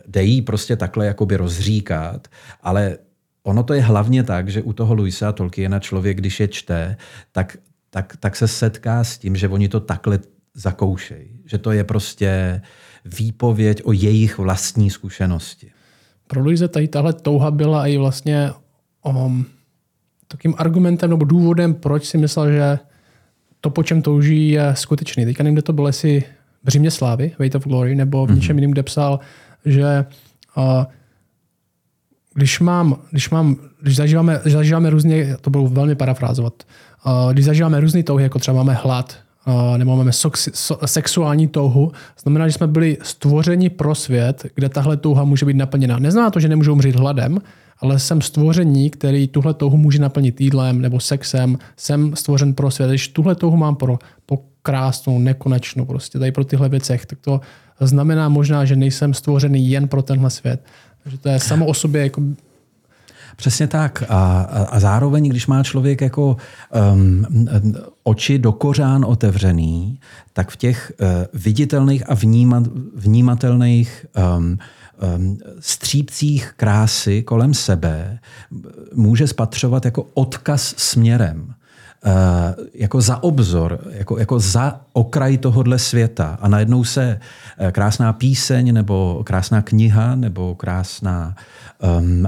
jde jí prostě takhle jakoby rozříkat, ale ono to je hlavně tak, že u toho Luisa Tolkiena člověk, když je čte, tak, tak, tak se setká s tím, že oni to takhle zakoušejí. Že to je prostě výpověď o jejich vlastní zkušenosti. Pro Luise tady tahle touha byla i vlastně um, takým argumentem nebo důvodem, proč si myslel, že to, po čem touží, je skutečný. Teďka nevím, kde to bylo, jestli v Římě slávy, Weight of Glory, nebo v mm-hmm. něčem jiném, kde psal, že uh, když mám, když mám, když zažíváme, zažíváme různě, to budu velmi parafrázovat, když zažíváme různé touhy, jako třeba máme hlad, nebo máme soxi, so, sexuální touhu, znamená, že jsme byli stvořeni pro svět, kde tahle touha může být naplněna. Neznamená to, že nemůžu umřít hladem, ale jsem stvoření, který tuhle touhu může naplnit jídlem nebo sexem. Jsem stvořen pro svět. Když tuhle touhu mám pro, po krásnou, nekonečnou, prostě tady pro tyhle věcech, tak to znamená možná, že nejsem stvořený jen pro tenhle svět. Takže to je samo o sobě jako Přesně tak. A, a, zároveň, když má člověk jako um, oči do kořán otevřený, tak v těch uh, viditelných a vnímat, vnímatelných um, um, střípcích krásy kolem sebe může spatřovat jako odkaz směrem. Eh, jako za obzor, jako, jako za okraj tohohle světa. A najednou se eh, krásná píseň nebo krásná kniha nebo krásná um,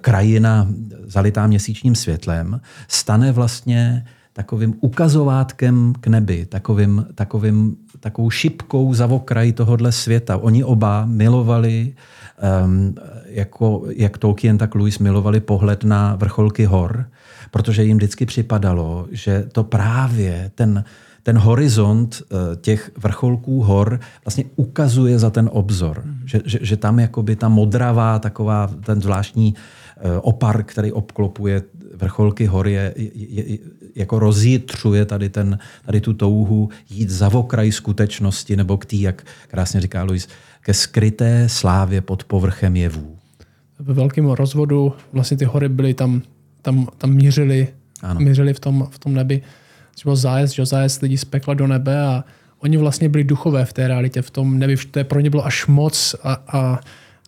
krajina zalitá měsíčním světlem stane vlastně takovým ukazovátkem k nebi, takovým, takovým, takovou šipkou za okraj tohohle světa. Oni oba milovali, um, jako, jak Tolkien, tak Lewis milovali pohled na vrcholky hor protože jim vždycky připadalo, že to právě ten, ten horizont eh, těch vrcholků hor vlastně ukazuje za ten obzor. Mm. Že, že, že tam jakoby ta modravá, taková ten zvláštní eh, opar, který obklopuje vrcholky hor, je, je, je, jako rozjitřuje tady, ten, tady tu touhu jít za okraj skutečnosti, nebo k tý, jak krásně říká Luis, ke skryté slávě pod povrchem jevů. Ve velkém rozvodu vlastně ty hory byly tam tam, tam mířili, ano. mířili v, tom, v tom nebi. Třeba zájezd, že zájezd lidí z pekla do nebe a oni vlastně byli duchové v té realitě, v tom nebi. To je pro ně bylo až moc a, a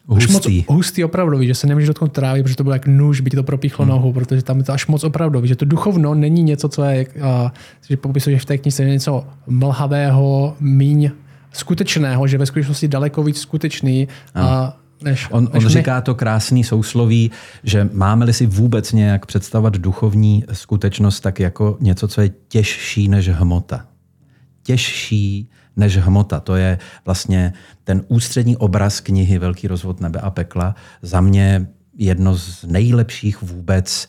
Hustý. Až moc hustý opravdu, že se nemůže dotknout trávy, protože to bylo jak nůž, by ti to propíchlo hmm. nohu, protože tam je to až moc opravdu, že to duchovno není něco, co je, uh, že popisuje v té knize něco mlhavého, míň skutečného, že ve skutečnosti daleko víc skutečný. A než, on, než on říká to krásný sousloví, že máme-li si vůbec nějak představovat duchovní skutečnost tak jako něco, co je těžší než hmota. Těžší než hmota. To je vlastně ten ústřední obraz knihy Velký rozvod nebe a pekla. Za mě jedno z nejlepších vůbec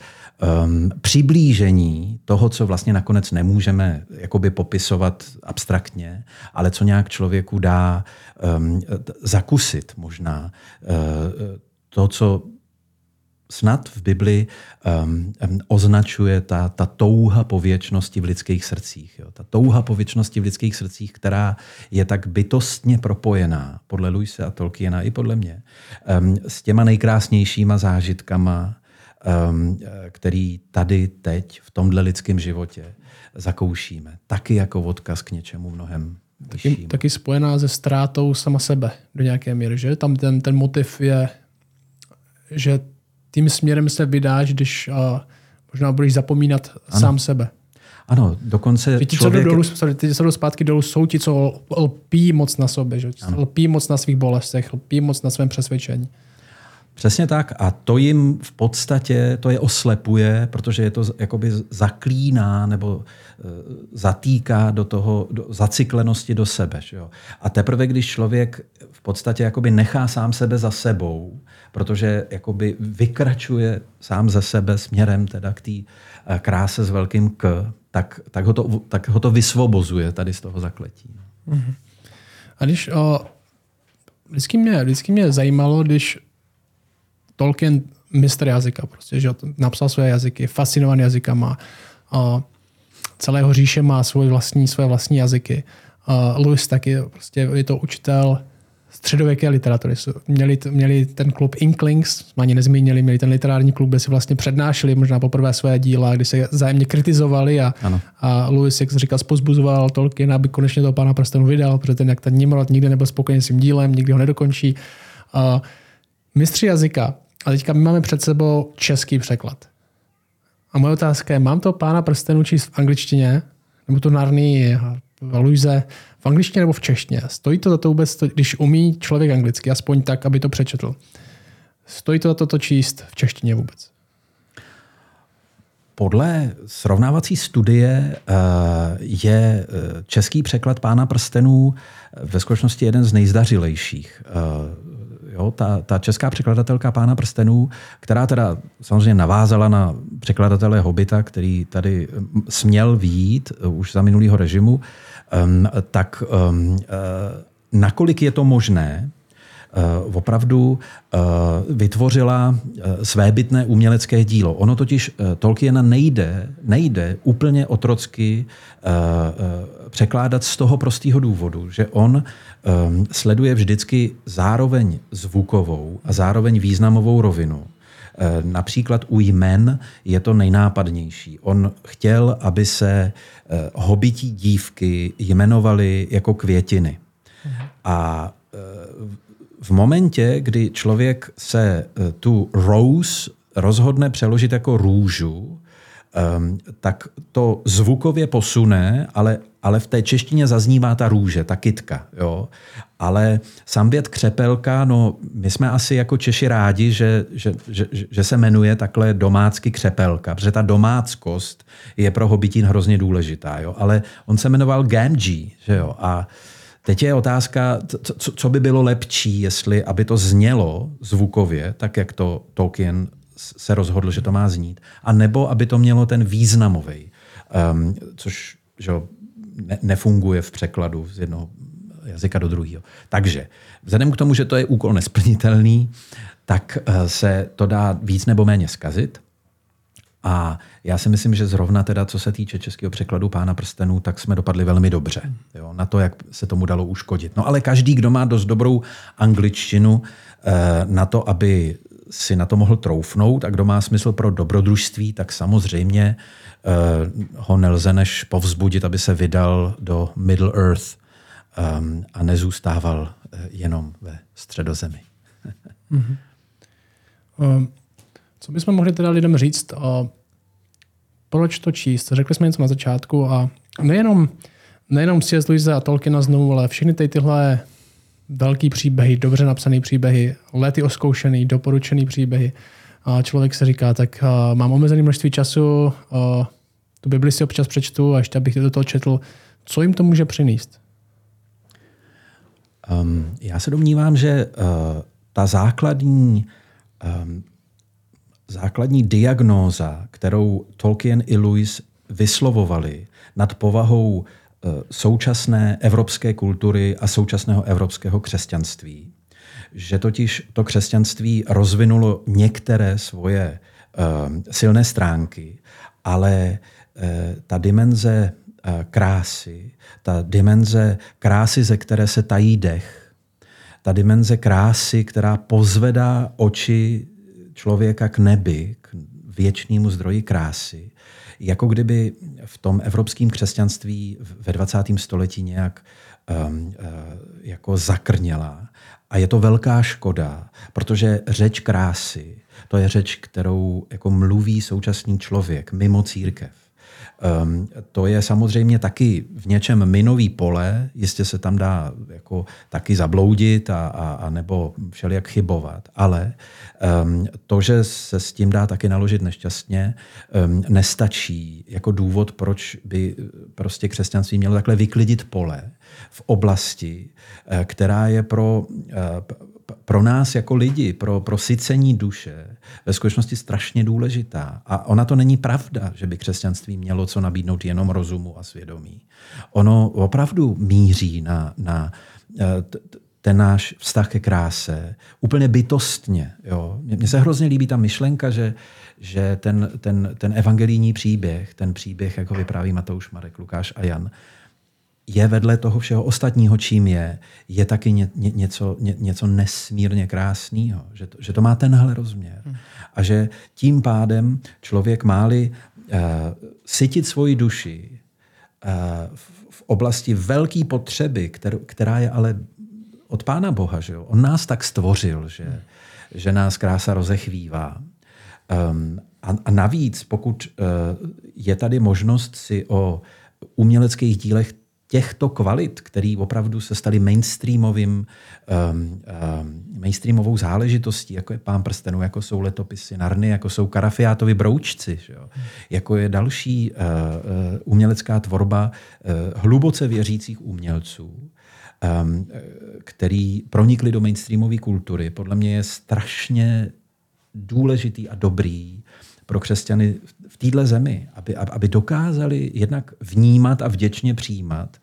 um, přiblížení toho, co vlastně nakonec nemůžeme jakoby popisovat abstraktně, ale co nějak člověku dá um, zakusit možná. Uh, to, co snad v Bibli um, um, označuje ta, ta touha po věčnosti v lidských srdcích. Jo. Ta touha po věčnosti v lidských srdcích, která je tak bytostně propojená, podle Luise a Tolkiena i podle mě, um, s těma nejkrásnějšíma zážitkama, který tady teď v tomhle lidském životě zakoušíme. Taky jako odkaz k něčemu mnohem Taky, taky spojená se ztrátou sama sebe do nějaké míry, že? Tam ten, ten motiv je, že tím směrem se vydáš, když uh, možná budeš zapomínat ano. sám sebe. Ano, dokonce ti, člověk... co dolů, ty, co jdou zpátky dolů, jsou ti, co lpí moc na sobě, že? lpí moc na svých bolestech, lpí moc na svém přesvědčení. Přesně tak. A to jim v podstatě, to je oslepuje, protože je to jakoby zaklíná nebo e, zatýká do toho, do, zacyklenosti do sebe. Že jo? A teprve, když člověk v podstatě jakoby nechá sám sebe za sebou, protože jakoby vykračuje sám ze sebe směrem teda k té e, kráse s velkým K, tak, tak, ho to, tak ho to vysvobozuje tady z toho zakletí. Mm-hmm. A když o, vždycky, mě, vždycky mě zajímalo, když Tolkien mistr jazyka, prostě, že napsal své jazyky, fascinovaný jazykama. A celého říše má svůj vlastní, své vlastní jazyky. A Lewis taky prostě je to učitel středověké literatury. Měli, měli ten klub Inklings, jsme ani nezmínili, měli ten literární klub, kde si vlastně přednášeli možná poprvé své díla, kdy se zájemně kritizovali a, a Lewis, jak říkal, spozbuzoval Tolkien, aby konečně toho pána prstenu vydal, protože ten, jak ten Nimrod nikdy nebyl spokojen s tím dílem, nikdy ho nedokončí. A mistři jazyka a teďka my máme před sebou český překlad. A moje otázka je, mám to pána prstenů číst v angličtině, nebo to Narny Luise v angličtině nebo v češtině? Stojí to za to vůbec, když umí člověk anglicky, aspoň tak, aby to přečetl. Stojí to za to, to číst v češtině vůbec? Podle srovnávací studie eh, je eh, český překlad Pána prstenů ve skutečnosti jeden z nejzdařilejších. Jo, ta, ta česká překladatelka Pána prstenů, která teda samozřejmě navázala na překladatele Hobita, který tady směl výjít eh, už za minulého režimu, um, tak um, uh, nakolik je to možné, opravdu uh, vytvořila uh, svébytné umělecké dílo. Ono totiž Tolkiena nejde, nejde úplně otrocky překládat z toho prostého důvodu, že on sleduje vždycky zároveň zvukovou a zároveň významovou rovinu. Například u jmen je to nejnápadnější. On chtěl, aby se hobití dívky jmenovaly jako květiny. Mhm. A v momentě, kdy člověk se tu rose rozhodne přeložit jako růžu, um, tak to zvukově posune, ale, ale v té češtině zaznívá ta růže, ta kytka. Jo? Ale věd křepelka, no my jsme asi jako Češi rádi, že, že, že, že se jmenuje takhle domácky křepelka, protože ta domáckost je pro hobitín hrozně důležitá. Jo? Ale on se jmenoval Gamgee, že jo? A Teď je otázka, co, co by bylo lepší, jestli aby to znělo zvukově, tak jak to Tolkien se rozhodl, že to má znít, a nebo aby to mělo ten významový, um, což že, ne, nefunguje v překladu z jednoho jazyka do druhého. Takže vzhledem k tomu, že to je úkol nesplnitelný, tak uh, se to dá víc nebo méně zkazit. A já si myslím, že zrovna teda, co se týče českého překladu Pána prstenů, tak jsme dopadli velmi dobře jo, na to, jak se tomu dalo uškodit. No ale každý, kdo má dost dobrou angličtinu eh, na to, aby si na to mohl troufnout a kdo má smysl pro dobrodružství, tak samozřejmě uh, ho nelze než povzbudit, aby se vydal do Middle Earth um, a nezůstával jenom ve středozemi. Mm-hmm. Um, co bychom mohli teda lidem říct, uh, proč to číst? Řekli jsme něco na začátku a nejenom, nejenom C.S. Lewis a Tolkiena znovu, ale všechny ty tyhle velký příběhy, dobře napsané příběhy, lety oskoušený, doporučený příběhy. A člověk se říká, tak mám omezené množství času, tu Bibli si občas přečtu a ještě abych do toho četl. Co jim to může přinést? Um, já se domnívám, že uh, ta základní, um, základní diagnóza, kterou Tolkien i Lewis vyslovovali nad povahou uh, současné evropské kultury a současného evropského křesťanství, že totiž to křesťanství rozvinulo některé svoje uh, silné stránky, ale uh, ta dimenze krásy, ta dimenze krásy, ze které se tají dech, ta dimenze krásy, která pozvedá oči člověka k nebi, k věčnému zdroji krásy, jako kdyby v tom evropském křesťanství ve 20. století nějak um, uh, jako zakrněla. A je to velká škoda, protože řeč krásy, to je řeč, kterou jako mluví současný člověk mimo církev. Um, to je samozřejmě taky v něčem minový pole, jistě se tam dá jako taky zabloudit a, a, a nebo všelijak chybovat, ale um, to, že se s tím dá taky naložit nešťastně, um, nestačí jako důvod, proč by prostě křesťanství mělo takhle vyklidit pole v oblasti, eh, která je pro eh, pro nás jako lidi, pro, pro sycení duše, ve skutečnosti strašně důležitá. A ona to není pravda, že by křesťanství mělo co nabídnout jenom rozumu a svědomí. Ono opravdu míří na, na eh, ten náš vztah ke kráse úplně bytostně. Jo. Mně se hrozně líbí ta myšlenka, že, že ten, ten, ten evangelijní příběh, ten příběh, jako vypráví Matouš, Marek, Lukáš a Jan, je vedle toho všeho ostatního, čím je, je taky ně, ně, něco, ně, něco nesmírně krásného. Že to, že to má tenhle rozměr. Hmm. A že tím pádem člověk máli uh, sytit svoji duši uh, v, v oblasti velké potřeby, kterou, která je ale od Pána Boha. Že jo? On nás tak stvořil, že, hmm. že nás krása rozechvívá. Um, a, a navíc, pokud uh, je tady možnost si o uměleckých dílech těchto kvalit, které opravdu se staly mainstreamovým, um, um, mainstreamovou záležitostí, jako je Pán prstenů, jako jsou letopisy Narny, jako jsou Karafiátovi broučci, že jo? jako je další uh, uh, umělecká tvorba uh, hluboce věřících umělců, um, který pronikli do mainstreamové kultury, podle mě je strašně důležitý a dobrý pro křesťany téhle zemi, aby, aby dokázali jednak vnímat a vděčně přijímat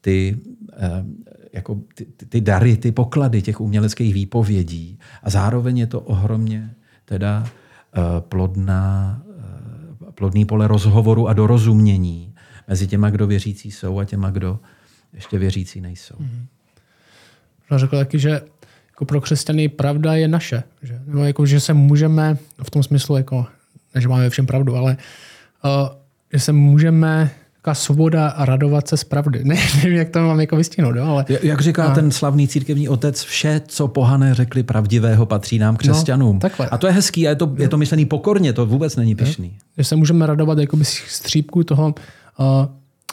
ty, eh, jako ty, ty dary, ty poklady těch uměleckých výpovědí. A zároveň je to ohromně teda eh, plodná, eh, plodný pole rozhovoru a dorozumění mezi těma, kdo věřící jsou a těma, kdo ještě věřící nejsou. Mm-hmm. Řekl taky, že jako pro křesťany pravda je naše. Že, no, jako, že se můžeme v tom smyslu jako že máme všem pravdu, ale uh, že se můžeme taková svoboda a radovat se z pravdy. Ne, nevím, jak to mám jako vystihnout, jo, ale... Jak říká a... ten slavný církevní otec, vše, co pohané řekli pravdivého, patří nám křesťanům. No, takhle. A to je hezký a je to, je to myšlený pokorně, to vůbec není pišný. Že se můžeme radovat jakoby střípku toho. Uh,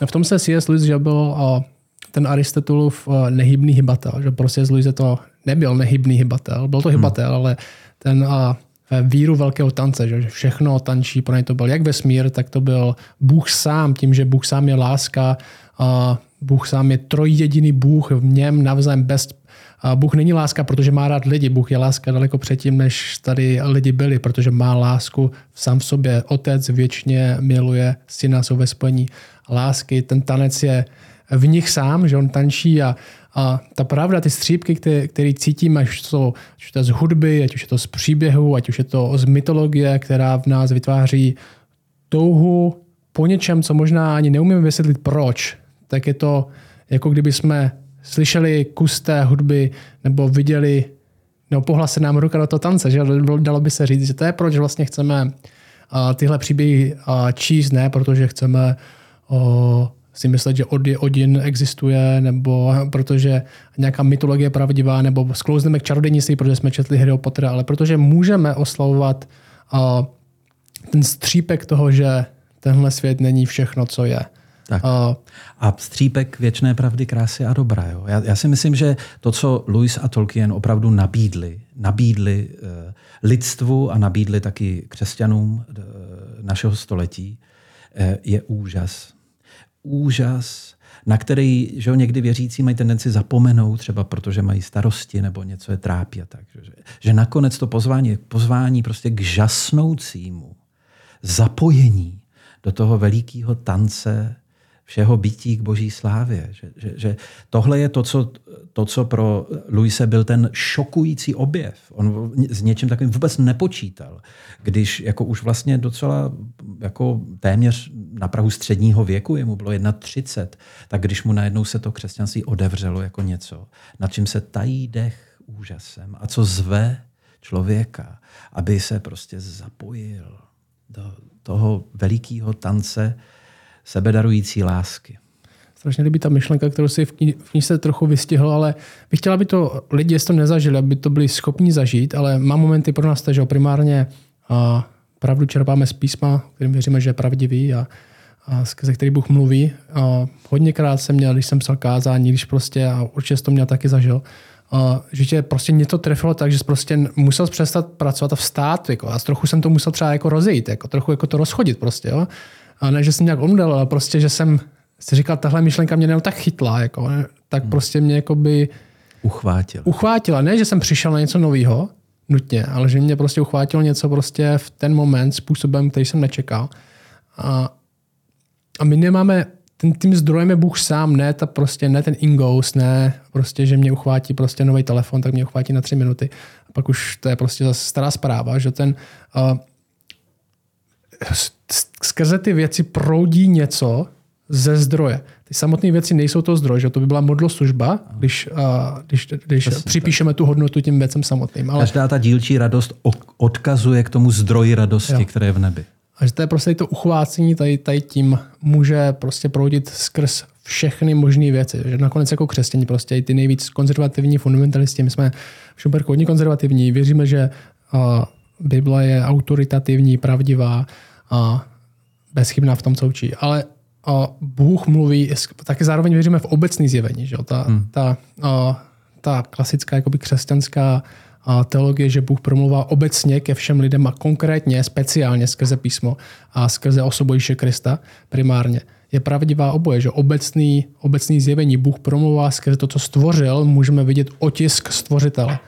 v tom se C.S. Lewis, že byl uh, ten Aristotelův uh, nehybný hybatel, že prostě Lewis to nebyl nehybný hybatel, byl to hmm. hybatel, hmm. ale ten uh, víru velkého tance, že všechno tančí, pro něj to byl jak vesmír, tak to byl Bůh sám, tím, že Bůh sám je láska, a Bůh sám je trojjediný Bůh, v něm navzájem bez a Bůh není láska, protože má rád lidi. Bůh je láska daleko předtím, než tady lidi byli, protože má lásku sám v sobě. Otec věčně miluje syna, jsou ve spojení lásky. Ten tanec je v nich sám, že on tančí a a ta pravda, ty střípky, které, které cítíme, ať už, to, ať už to z hudby, ať už je to z příběhu, ať už je to z mytologie, která v nás vytváří touhu po něčem, co možná ani neumíme vysvětlit proč, tak je to jako kdyby jsme slyšeli kus té hudby nebo viděli, nebo pohla se nám ruka do toho tance, že dalo by se říct, že to je proč vlastně chceme tyhle příběhy číst, ne protože chceme si myslet, že od, Odin existuje, nebo protože nějaká mytologie je pravdivá, nebo sklouzneme k čarodějnictví, protože jsme četli Harry Pottera, ale protože můžeme oslavovat uh, ten střípek toho, že tenhle svět není všechno, co je. Tak. Uh, a střípek věčné pravdy, krásy a dobra. Jo? Já, já si myslím, že to, co Lewis a Tolkien opravdu nabídli, nabídli uh, lidstvu a nabídli taky křesťanům uh, našeho století, uh, je úžas. Úžas, na který že jo, někdy věřící mají tendenci zapomenout, třeba protože mají starosti nebo něco je trápí a tak. Že, že nakonec to pozvání pozvání prostě k žasnoucímu zapojení do toho velikého tance všeho bytí k boží slávě. Že, že, že tohle je to co, to, co pro Luise byl ten šokující objev. On s něčím takovým vůbec nepočítal. Když jako už vlastně docela jako téměř na Prahu středního věku, jemu bylo 31, tak když mu najednou se to křesťanství odevřelo jako něco, nad čím se tají dech úžasem a co zve člověka, aby se prostě zapojil do toho velikého tance sebedarující lásky. Strašně líbí ta myšlenka, kterou si v, v knižce trochu vystihl, ale bych chtěla, aby to lidi, to nezažili, aby to byli schopni zažít, ale má momenty pro nás, že primárně a pravdu čerpáme z písma, kterým věříme, že je pravdivý a, a skrze který Bůh mluví. A hodněkrát jsem měl, když jsem psal kázání, když prostě, a určitě jsem to měl taky zažil, a, že tě prostě něco trefilo tak, že prostě musel přestat pracovat a vstát. Jako, a trochu jsem to musel třeba jako rozejít, jako, trochu jako to rozchodit prostě. Jo? A ne, že jsem nějak omdel, ale prostě, že jsem si říkal, tahle myšlenka mě tak chytla, jako, ne? tak hmm. prostě mě jako by uchvátila. uchvátila. Ne, že jsem přišel na něco nového, nutně, ale že mě prostě uchvátilo něco prostě v ten moment způsobem, který jsem nečekal. A, a my nemáme, ten, tím zdrojem je Bůh sám, ne, ta prostě, ne ten ingous, ne, prostě, že mě uchvátí prostě nový telefon, tak mě uchvátí na tři minuty. A pak už to je prostě zase stará zpráva, že ten uh, skrze ty věci proudí něco ze zdroje. Ty samotné věci nejsou to zdroj, že to by byla modloslužba, když, uh, když, když připíšeme tu hodnotu tím věcem samotným. Ale... Každá ta dílčí radost odkazuje k tomu zdroji radosti, jo. které je v nebi. A že to je prostě to uchvácení tady, tady tím může prostě proudit skrz všechny možné věci. Že nakonec jako křesťani prostě i ty nejvíc konzervativní fundamentalisti, my jsme v Šumperku hodně konzervativní, věříme, že Bible je autoritativní, pravdivá a bezchybná v tom, co učí. Ale a Bůh mluví, taky zároveň věříme v obecný zjevení. Že? Ta, hmm. ta, a, ta klasická jakoby křesťanská a teologie, že Bůh promluvá obecně ke všem lidem a konkrétně, speciálně skrze písmo a skrze osobu Ježíše Krista primárně. Je pravdivá oboje, že obecný, obecný zjevení Bůh promluvá skrze to, co stvořil, můžeme vidět otisk stvořitele.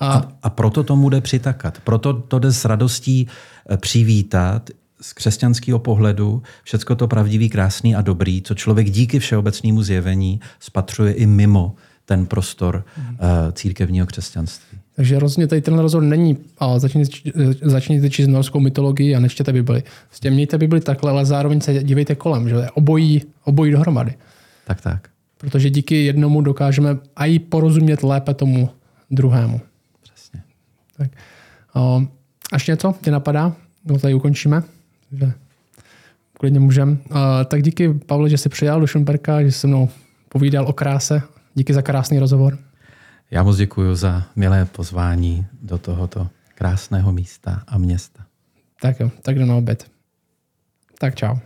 A, a, a proto tomu jde přitakat. Proto to jde s radostí eh, přivítat z křesťanského pohledu všecko to pravdivý, krásný a dobrý, co člověk díky všeobecnému zjevení spatřuje i mimo ten prostor mm. uh, církevního křesťanství. Takže rozhodně tady tenhle rozhovor není, a začněte, začněte číst norskou mytologii a nečtěte Bibli. Prostě mějte Bibli takhle, ale zároveň se dívejte kolem, že obojí, obojí dohromady. Tak, tak. Protože díky jednomu dokážeme i porozumět lépe tomu druhému. Tak. O, až něco tě napadá? No tady ukončíme že klidně můžem. Tak díky, Pavle, že jsi přijal do Šumperka, že jsi se mnou povídal o kráse. Díky za krásný rozhovor. Já moc děkuji za milé pozvání do tohoto krásného místa a města. Tak jo, tak jdu na oběd. Tak čau.